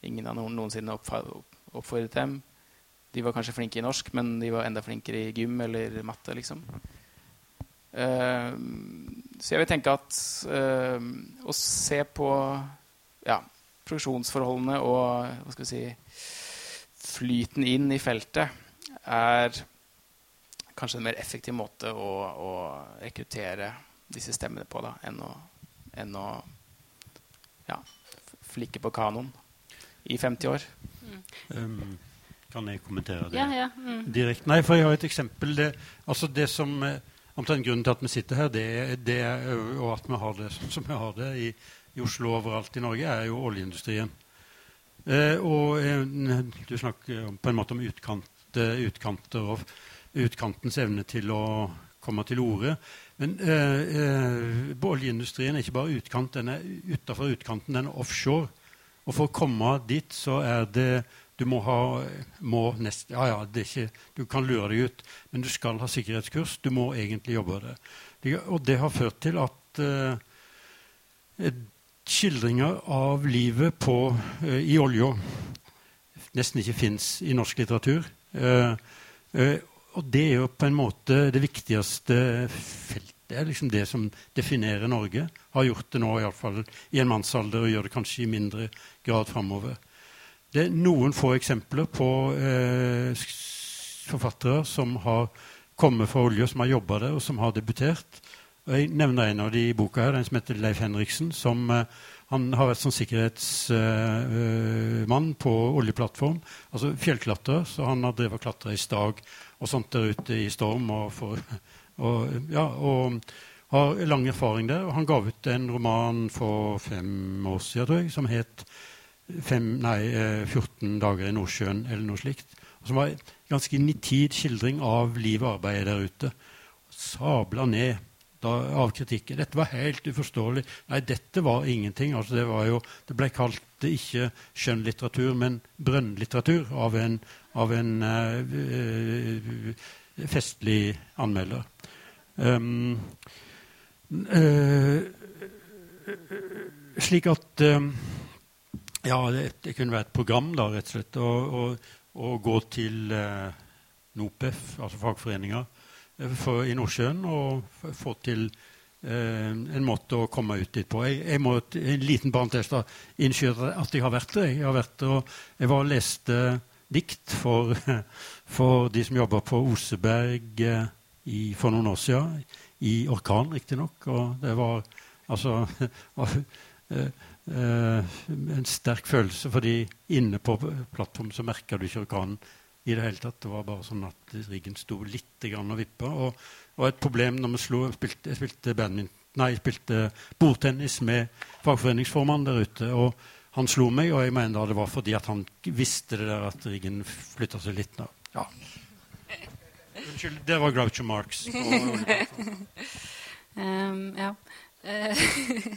Ingen har noen, noensinne oppfordret dem. De var kanskje flinke i norsk, men de var enda flinkere i gym eller matte. liksom. Uh, så jeg vil tenke at uh, å se på ja, produksjonsforholdene og hva skal vi si, flyten inn i feltet er kanskje en mer effektiv måte å, å rekruttere disse stemmene på da, enn å, enn å ja, flikke på kanoen i 50 år. Mm. Um, kan jeg kommentere det ja, ja. Mm. direkte? Nei, for jeg har et eksempel. Det, altså det som, eh, Omtrent grunnen til at vi sitter her, det, det, og at vi har det sånn som vi har det i, i Oslo og overalt i Norge, er jo oljeindustrien. Eh, og eh, du snakker på en måte om utkant, utkanter og utkantens evne til å komme til orde. Men eh, eh, oljeindustrien er ikke bare utkant, den er utafor utkanten, den er offshore. Og for å komme dit, så er det Du må ha må nest, Ja, ja, det er ikke, du kan lure deg ut, men du skal ha sikkerhetskurs. Du må egentlig jobbe det. Og det har ført til at eh, skildringer av livet på, eh, i olja nesten ikke fins i norsk litteratur. Eh, eh og det er jo på en måte det viktigste feltet. Det er liksom det som definerer Norge. Har gjort det nå iallfall i en mannsalder, og gjør det kanskje i mindre grad framover. Det er noen få eksempler på eh, forfattere som har kommet fra olje, som har jobba der, og som har debutert. Og jeg nevner en av de i boka her, den som heter Leif Henriksen. som eh, han har vært sånn sikkerhetsmann eh, på oljeplattform. Altså fjellklatrer, så han har drevet og klatra i stag og sånt der ute i storm. Og, for, og, ja, og har lang erfaring der. Han ga ut en roman for fem år siden, tror jeg, som het fem, nei, 14 eh, dager i Nordsjøen, eller noe slikt. Som var en ganske nitid skildring av liv og arbeid der ute. Sabla ned da, av kritikken. Dette var helt uforståelig. Nei, dette var ingenting. Altså, det, var jo, det ble kalt ikke skjønnlitteratur, men brønnlitteratur av en, av en uh, festlig anmelder. Um, slik at um, Ja, det, det, kunne være et program, da, rett og slett. Å gå til NOPEF, altså fagforeninger, for, i Nordsjøen og få til eh, en måte å komme ut dit på. Jeg, jeg må en liten parentes da, innskyte at jeg har vært der. Jeg har vært der, og jeg var og leste dikt for, for de som jobber på Oseberg eh, i, for noen år siden. I orkan, riktignok. Og det var altså eh, eh, en sterk følelse, fordi inne på plattformen så merka du ikke orkanen i det hele tatt. Det var bare sånn at riggen sto litt og vippa. Og, og, et problem når vi slo, spilte, Jeg spilte, jeg spilte bordtennis med fagforeningsformannen der ute. og Han slo meg, og jeg mener det var fordi at han visste det der at riggen flytta seg litt. Nå. Ja. Unnskyld, det var Groucho Marx. um, ja. Eh,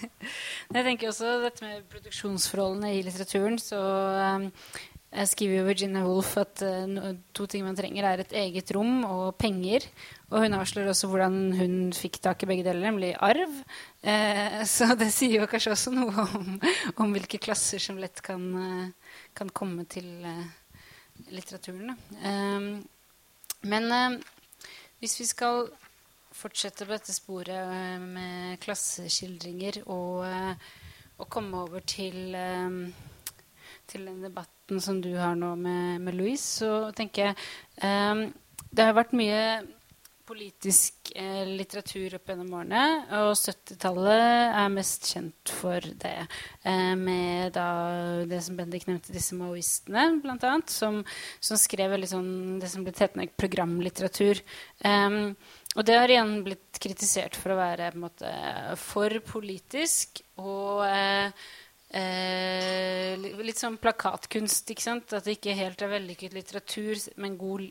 jeg tenker også dette med produksjonsforholdene i litteraturen. Så um, jeg skriver jo Virginia Woolf at uh, to ting man trenger, er et eget rom og penger. Og hun avslører også hvordan hun fikk tak i begge deler, nemlig arv. Uh, så det sier jo kanskje også noe om, om hvilke klasser som lett kan, uh, kan komme til litteraturen. men hvis vi skal fortsette på dette sporet med klasseskildringer og, og komme over til til den debatten som du har nå med, med Louise, så tenker jeg um, Det har vært mye politisk eh, litteratur opp gjennom årene, og 70-tallet er mest kjent for det. Eh, med da, det som Bendik nevnte, disse maoistene, bl.a., som, som skrev sånn, det som ble hetende programlitteratur. Um, og det har igjen blitt kritisert for å være måte, for politisk og eh, litt sånn plakatkunst. ikke sant? At det ikke helt er vellykket litteratur, men god,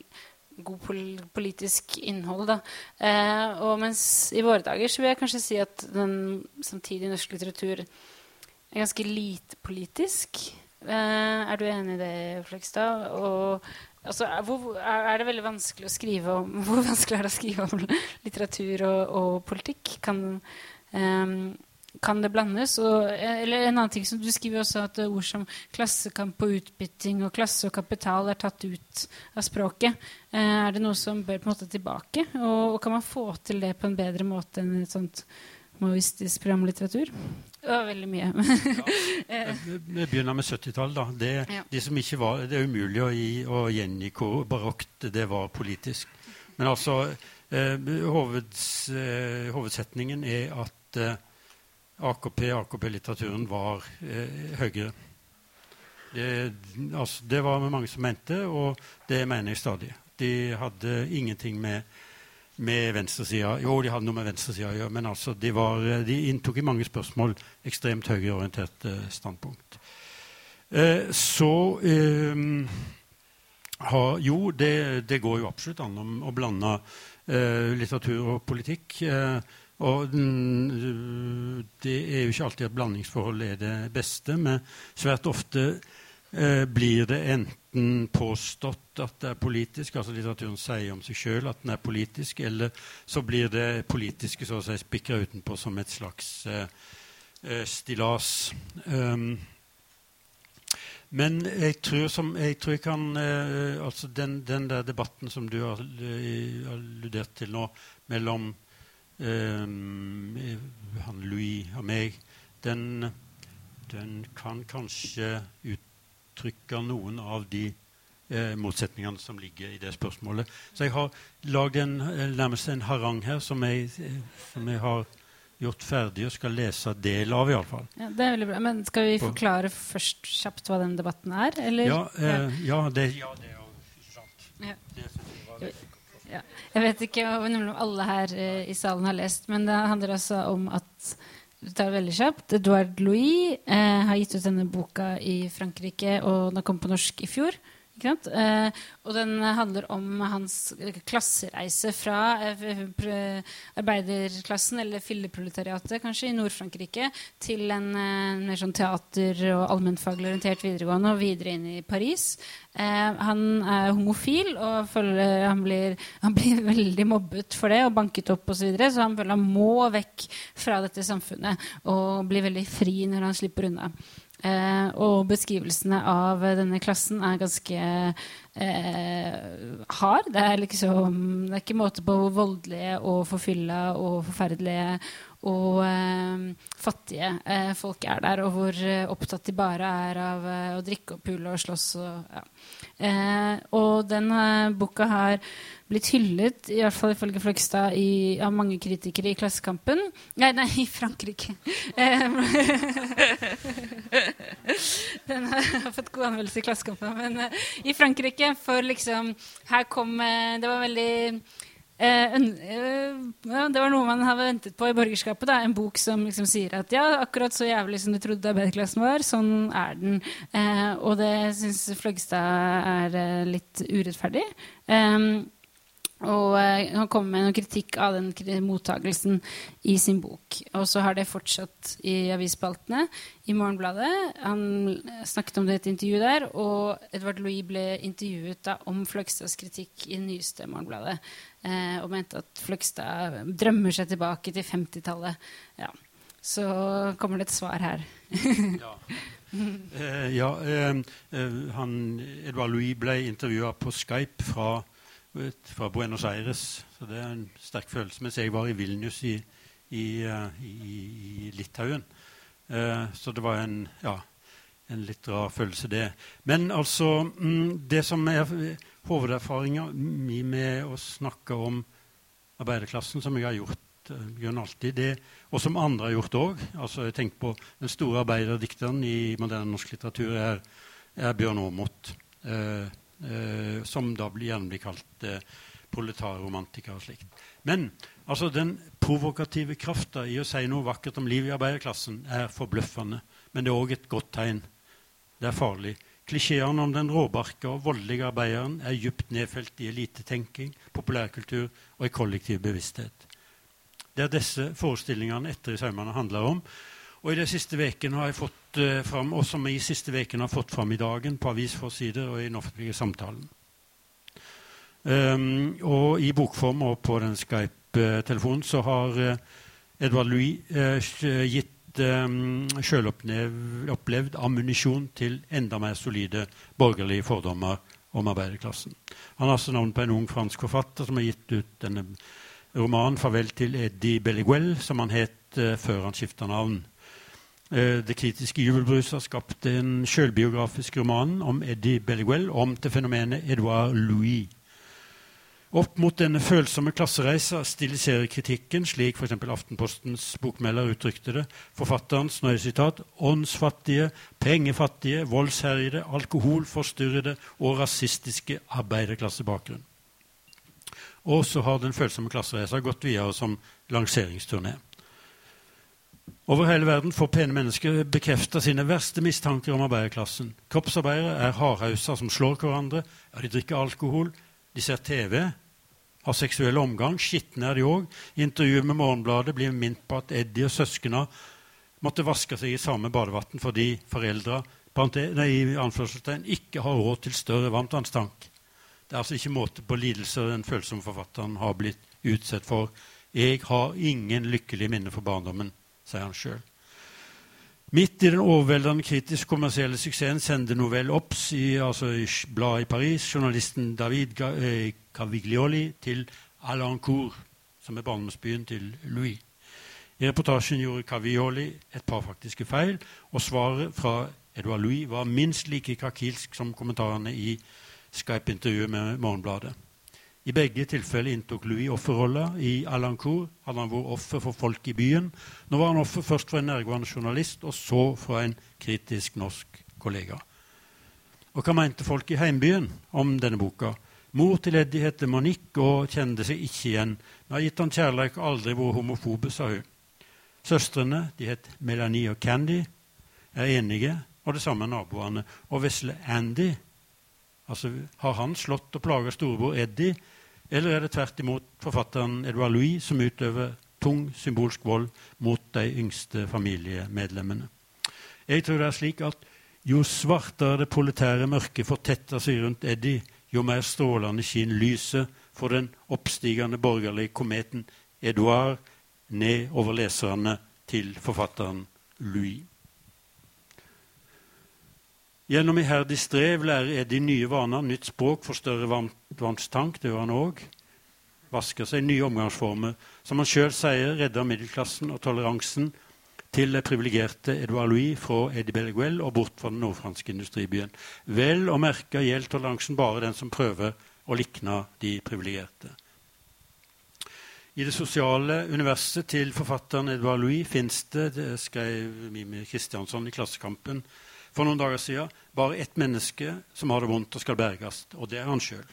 god pol politisk innhold. da. Eh, og mens i våre dager så vil jeg kanskje si at den samtidig norsk litteratur er ganske lite politisk. Eh, er du enig i det, Flekstad? Og altså, hvor, er, det veldig vanskelig å skrive om Hvor vanskelig er det å skrive om litteratur og, og politikk? Kan um, kan det blandes. Og, eller en annen ting som Du skriver også at ord som klassekamp og utbytting og klasse og kapital er tatt ut av språket. Eh, er det noe som bør på en måte tilbake? Og, og, kan man få til det på en bedre måte enn et sånt maoistisk programlitteratur? Det var veldig mye. ja. Vi begynner med 70-tallet. Det, ja. de det er umulig å, gi, å gjengi hvor barokt det var politisk. Men altså, eh, hoveds, eh, hovedsetningen er at eh, AKP, AKP-litteraturen var eh, høyere. Det, altså, det var mange som mente, og det mener jeg stadig. De hadde ingenting med, med venstresida Jo, de hadde noe med venstresida å gjøre, men altså, de, var, de, inntok i mange spørsmål ekstremt høyreorienterte standpunkt. Eh, så eh, ha, Jo, det, det, går jo absolutt an å blande eh, litteratur og politikk. Eh, og det er jo ikke alltid at blandingsforhold er det beste, men svært ofte eh, blir det enten påstått at det er politisk, altså litteraturen sier om seg sjøl at den er politisk, eller så blir det politiske så å si spikra utenpå som et slags eh, eh stillas. Um, men jeg tror, som, jeg, tror jeg kan eh, altså den, den, der debatten som du har eh, alludert til nå, mellom han Louis og meg, den, den, kan kanskje uttrykke noen av de eh, motsetningene som ligger i det spørsmålet. Så jeg har lagd en, eh, nærmest en harang her som jeg, eh, som jeg har gjort ferdig og skal lese del av, iallfall. Ja, det er veldig bra. Men skal vi forklare først kjapt hva den debatten er? Eller? Ja, eh, ja, det, ja, det er jo sant. Ja. Det, ja. Jeg vet ikke om alle her uh, i salen har lest, men det handler altså om at du tar veldig kjapt. Edouard Louis uh, har gitt ut denne boka i Frankrike, og den kom på norsk i fjor. Eh, og den handler om hans klassereise fra eh, arbeiderklassen, eller filleproletariatet kanskje, i Nord-Frankrike, til en eh, mer sånn teater- og allmennfaglig orientert videregående, og videre inn i Paris. Eh, han er homofil, og føler, han, blir, han, blir, veldig mobbet for det og banket opp osv., så, videre, så han føler han må vekk fra dette samfunnet og blir veldig fri når han slipper unna. Eh, og beskrivelsene av denne klassen er ganske eh, hard. Det er, liksom, det er ikke måte på hvor voldelige og forfylla og forferdelige og eh, fattige eh, folk er der, og hvor eh, opptatt de bare er av eh, å drikke og pule og slåss. Og, ja. og den boka har blitt hyllet, i hvert fall ifølge Fløgstad, i, av mange kritikere i Klassekampen. Nei, nei, i Frankrike. Den har fått god anmeldelse i Klassekampen. Men uh, i Frankrike, for liksom Her kom uh, Det var veldig uh, ja, Det var noe man hadde ventet på i borgerskapet. Da. En bok som liksom sier at ja, akkurat så jævlig som du trodde arbeiderklassen var, sånn er den. og det syns Fløgstad er litt urettferdig. Um, og eh, han kom med noen kritikk av den mottagelsen i sin bok. Og så har det fortsatt i avisspaltene i Morgenbladet. Han snakket om det i et intervju der, og Edvard Louis ble intervjuet da om Fløgstads kritikk i nyeste Morgenbladet. Eh, og mente at Fløgstad drømmer seg tilbake til 50-tallet. Ja. Så kommer det et svar her. ja. Eh, ja eh, eh, han, Edvard Louis ble intervjua på Skype fra fra Buenos Aires. Så det er en sterk følelse. Mens jeg var i Vilnius i, i, eh, i, i Litauen. Eh, så det var en, ja, en litt rar følelse, det. Men altså mm, Det som er hovederfaringa mi med å snakke om arbeiderklassen, som jeg har gjort uh, alltid, det, og som andre har gjort òg altså, Jeg tenker på den store arbeiderdikteren i moderne norsk litteratur er, er Bjørn Aamodt. Eh, som da gjerne blir kalt eh, proletarromantikere og slikt. Men altså, den provokative krafta i å si noe vakkert om livet i arbeiderklassen er forbløffende. Men det er òg et godt tegn. Det er farlig. Klisjeene om den råbarka og voldelige arbeideren er dypt nedfelt i elitetenking, populærkultur og i kollektiv bevissthet. Det er disse forestillingene etter i saumene handler om. Og i de siste ukene har jeg fått uh, fram, og som jeg i siste vekene har fått fram i dagen på avisforsider og i den offentlige samtalen. Um, og i bokform og på den Skype-telefonen så har uh, Edvard Louis uh, gitt um, sjølopplevd ammunisjon til enda mer solide borgerlige fordommer om arbeiderklassen. Han har også navn på en ung fransk forfatter som har gitt ut denne romanen 'Farvel til Eddie Belliguel', som han het før han skifta navn. Eh, det kritiske jubelbrus har skapt en sjølbiografisk roman om Eddie Belliguel om til fenomenet Edouard Louis. Opp mot denne følsomme klassereisa stiliserer kritikken, slik f.eks. Aftenpostens bokmelder uttrykte det, forfatterens nøye sitat, åndsfattige, pengefattige, voldsherjede, alkoholforstyrrede og rasistiske arbeiderklassebakgrunn. Og så har den følsomme klassereisa gått videre som lanseringsturné. Over hele verden får pene mennesker bekrefta sine verste mistanker om arbeiderklassen. Kroppsarbeidere er hardhauser som slår hverandre. Ja, de drikker alkohol. De ser TV. Har seksuell omgang. Skitne er de òg. I intervjuet med Morgenbladet blir vi minnet på at Eddie og søskna måtte vaske seg i samme badevann fordi foreldra ikke har råd til større varmtvannstank. Det er altså ikke måte på lidelser den følsomme forfatteren har blitt utsatt for. Jeg har ingen lykkelige minner for barndommen sier han sjøl. Midt i den overveldende kritisk kommersielle suksessen sender Novelle Ops i, altså i bladet i Paris journalisten David eh, Caviglioli til Alancourt, som er barndomsbyen til Louis. I reportasjen gjorde Caviglioli et par faktiske feil, og svaret fra Edouard Louis var minst like krakilsk som kommentarene i Skype-intervjuet med Morgenbladet. I begge tilfeller inntok Louis offerrolla. I Alancourt hadde han vært offer for folk i byen. Nå var han offer først for en nærgående journalist, og så fra en kritisk norsk kollega. Og hva mente folk i heimbyen om denne boka? Mor til Eddie heter Monique og kjente seg ikke igjen. Vi har gitt han kjærlighet og aldri vært homofobe, sa hun. Søstrene, de het Melanie og Candy, er enige, og det samme naboene. Og vesle Andy Altså, Har han slått og plaga storebror Eddie, eller er det tvert imot forfatteren Edouard Louis som utøver tung symbolsk vold mot de yngste familiemedlemmene. Jeg tror det er slik at jo svartere det proletære mørket fortetter seg rundt Eddie, jo mer strålende skinner lyset for den oppstigende borgerlige kometen Edouard ned over leserne til forfatteren Louis. Gjennom iherdig strev lærer Eddie nye vaner, nytt språk, får større vannstank, det gjør han òg. Vasker seg nye omgangsformer. Som han sjøl sier, redder middelklassen og toleransen til det privilegerte Edouard Louis fra Eddie Belleguel og bort fra den nordfranske industribyen. Vel å merke gjelder toleransen bare den som prøver å likne de privilegerte. I det sosiale universet til forfatteren Edouard Louis fins det, det skrev Mimi Kristiansson i Klassekampen for noen dager siden, bare ett menneske som har det vondt og skal berges, og det er han sjøl.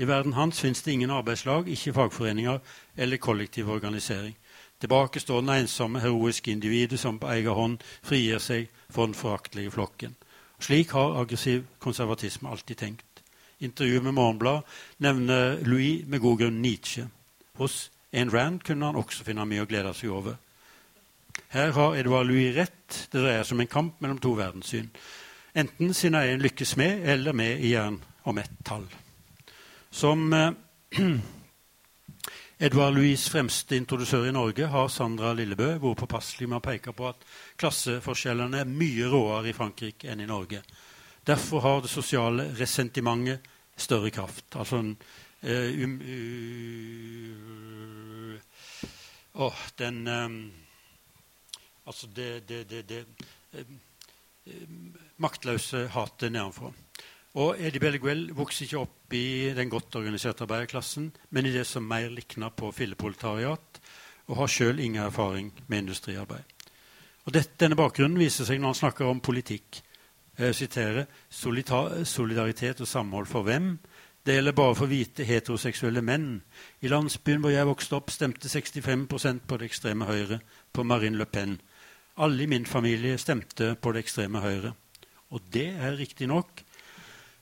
I verden hans fins det ingen arbeidslag, ikke fagforeninger eller kollektiv organisering. Tilbake står den ensomme, heroiske individet som på egen hånd frigir seg for den foraktelige flokken. Slik har aggressiv konservatisme alltid tenkt. Intervjuet med Morgenblad nevner Louis med god grunn Nietzsche. Hos Ayn Rand kunne han også finne mye å glede seg over. Her har Edouard Louis rett. Det dreier seg om en kamp mellom to verdenssyn. Enten sin egen lykkes med, eller med i jern om ett tall. Som eh, Edvard Louis' fremste introdusør i Norge har Sandra Lillebø vært påpasselig med å peke på at klasseforskjellene er mye råere i Frankrike enn i Norge. Derfor har det sosiale resentimentet større kraft. Altså en uh, um, uh, oh, den um, Altså det, det, det, det um, maktløse hatet nedenfra. Og Eddie Belleguel vokste ikke opp i den godt organiserte arbeiderklassen, men i det som mer likna på filleproletariat, og har sjøl ingen erfaring med industriarbeid. Og dette, Denne bakgrunnen viser seg når han snakker om politikk. Jeg siterer solidaritet og samhold for hvem? Det gjelder bare for hvite heteroseksuelle menn. I landsbyen hvor jeg vokste opp, stemte 65% på det ekstreme høyre, på Marine Le Pen. Alle i min familie stemte på det ekstreme høyre. Og det er riktignok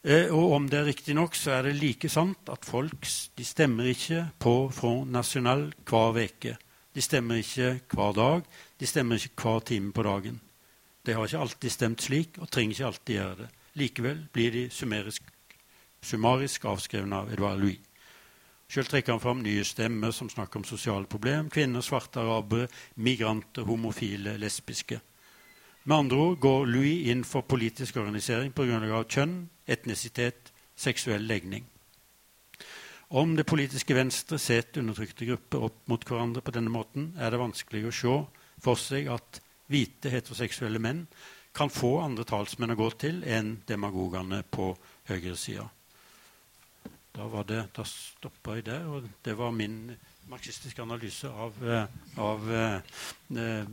Eh, og om det er riktig nok, så er det like sant at folk de stemmer ikke på Front National hver uke. De stemmer ikke hver dag. De stemmer ikke hver time på dagen. De har ikke alltid stemt slik og trenger ikke alltid gjøre det. Likevel blir de summarisk, summarisk avskrevet av Edvard Louis. Selv trekker han fram nye stemmer som snakker om sosiale problemer. Kvinner, svarte arabere, migranter, homofile, lesbiske. Med andre ord går Louis inn for politisk organisering på grunnlag av kjønn, etnisitet, seksuell legning. Om det politiske venstre setter undertrykte grupper opp mot hverandre på denne måten, er det vanskelig å se for seg at hvite heteroseksuelle menn kan få andre talsmenn å gå til enn demagogene på høyresida. Da, var det, da stoppa jeg der, og det var min marxistiske analyse av, eh, av eh, eh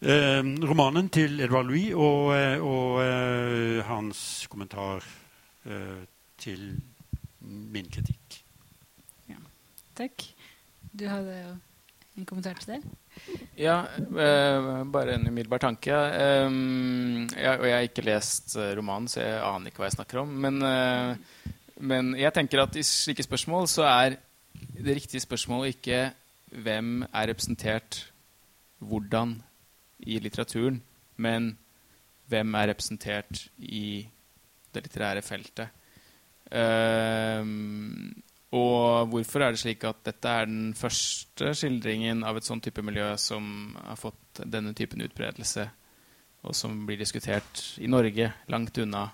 eh, romanen til Edvard Louis og, eh, og eh, hans kommentar eh, til min kritikk. Ja. Takk. Du hadde jo en kommentar til det? Ja, eh, bare en umiddelbar tanke. Jeg, og jeg har ikke lest romanen, så jeg aner ikke hva jeg snakker om. Men, men jeg tenker at i slike spørsmål så er det riktige spørsmålet ikke hvem er representert hvordan i litteraturen, men hvem er representert i det litterære feltet? Um, og hvorfor er det slik at dette er den første skildringen av et sånn type miljø som har fått denne typen utbredelse, og som blir diskutert i Norge, langt unna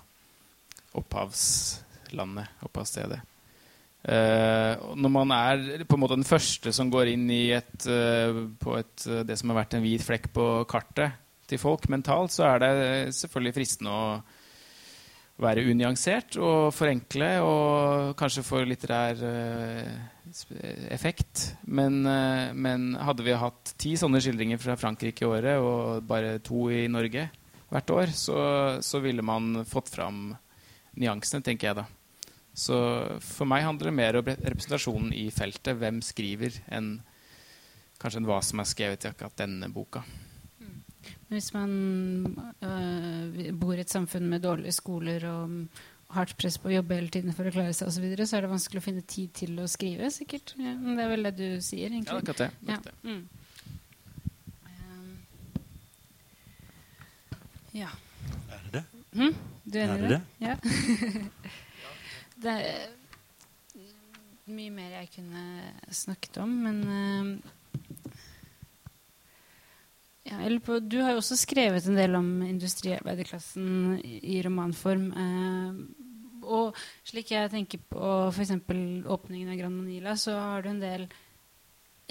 opphavslandet, stedet. Uh, når man er på en måte den første som går inn i et, uh, på et, uh, det som har vært en hvit flekk på kartet til folk mentalt, så er det selvfølgelig fristende å være unyansert og forenkle og kanskje få litterær effekt. Men, men, hadde vi hatt ti sånne skildringer fra Frankrike i året og bare to i Norge hvert år, så, så ville man fått fram nyansene, tenker jeg da. Så for meg handler det mer om representasjonen i feltet. Hvem skriver, enn kanskje enn hva som er skrevet i akkurat denne boka. Mm. Hvis man øh, bor i et samfunn med dårlige skoler og hardt press på å jobbe hele tiden for å klare seg, og så, videre, så er det vanskelig å finne tid til å skrive, sikkert. Ja, det er vel det du sier, egentlig. Ja, akkurat det. Akkurat det. Ja. Mm. ja. Mm? Du er enig i det? det? Ja. Det er mye mer jeg kunne snakket om, men uh, Ja, på, du har jo også skrevet en del om industriarbeiderklassen i, i romanform. Eh, og slik jeg tenker på f.eks. åpningen av Gran Manila, så har du en del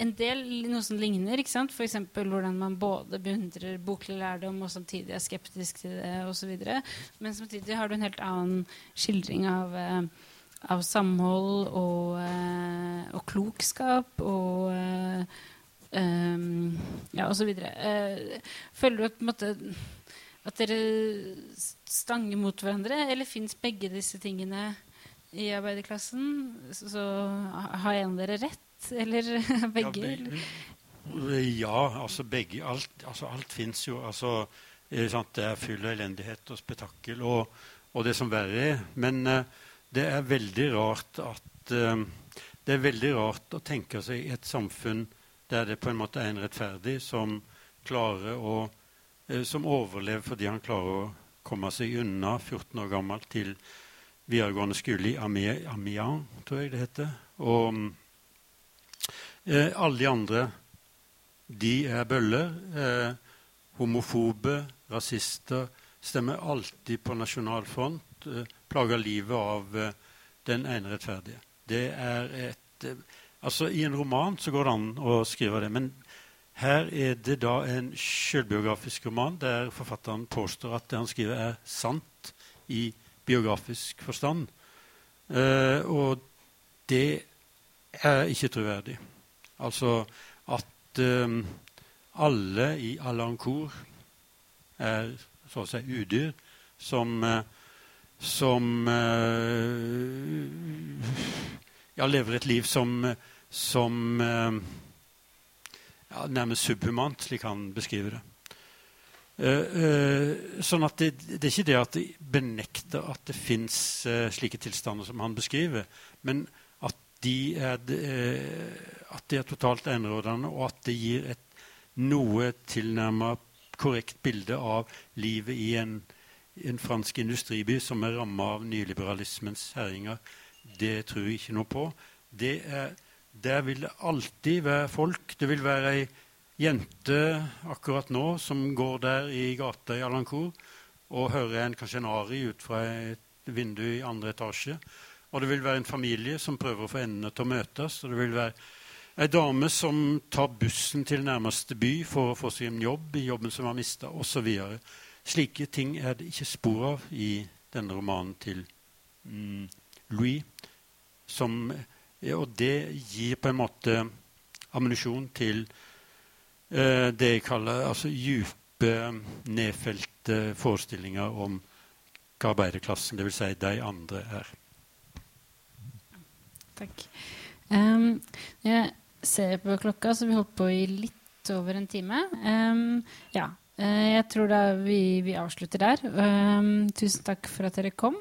en del noe som ligner. ikke sant? F.eks. hvordan man både beundrer boklig lærdom og samtidig er skeptisk til det osv. Men samtidig har du en helt annen skildring av, eh, av samhold og, eh, og, klokskap og um, ja, osv. Føler du at, måte, at dere stanger mot hverandre, eller fins begge disse tingene i arbeiderklassen? Så har en av dere rett? Eller begge? Ja, be ja, altså begge. Alt, altså, alt fins jo. Altså, det er full av elendighet og spetakkel og, og, det som verre er. Men uh, det er veldig rart at uh, Det er veldig rart å tenke seg et samfunn der det på en måte er en rettferdig som klarer å uh, Som overlever fordi han klarer å komme seg unna 14 år gammel til videregående skole i Amiens, tror jeg det heter. Og Eh, alle de andre de er bøller. Eh, homofobe, rasister. Stemmer alltid på nasjonal front. Eh, plager livet av eh, den ene rettferdige. Det er et eh, Altså, I en roman så går det an å skrive det. Men her er det da en selvbiografisk roman der forfatteren påstår at det han skriver, er sant i biografisk forstand. Eh, og det er ikke troverdig. Altså at um, alle i Alancour er så å si udyr som, uh, som uh, ja, lever et liv som, som ja, nærmest subhumant, slik han beskriver det. sånn at det, det, er ikke det at de benekter at det fins slike tilstander som han beskriver, men de er at det er totalt enerådende, og at det gir et noe tilnærmet korrekt bilde av livet i en, en fransk industriby som er ramma av nyliberalismens herjinger. Det tror jeg ikke noe på. Det er, der vil det alltid være folk. Det vil være ei jente akkurat nå som går der i gata i Alancourt og hører en, kanskje en ari ut fra et vindu i andre etasje. Og det vil være en familie som prøver å få endene til å møtes. og det vil være Ei dame som tar bussen til nærmeste by for å få seg en jobb i jobben som har mista, osv. Slike ting er det ikke spor av i denne romanen til mm, Louis. Som, og det gir på en måte ammunisjon til eh, det jeg kaller altså dype, nedfelte forestillinger om hva arbeiderklassen, dvs. Si de andre, er. Takk. Um, jeg ser på klokka, så vi holdt på i litt over en time. Um, ja. Uh, jeg tror da vi, vi avslutter der. Um, tusen takk for at dere kom.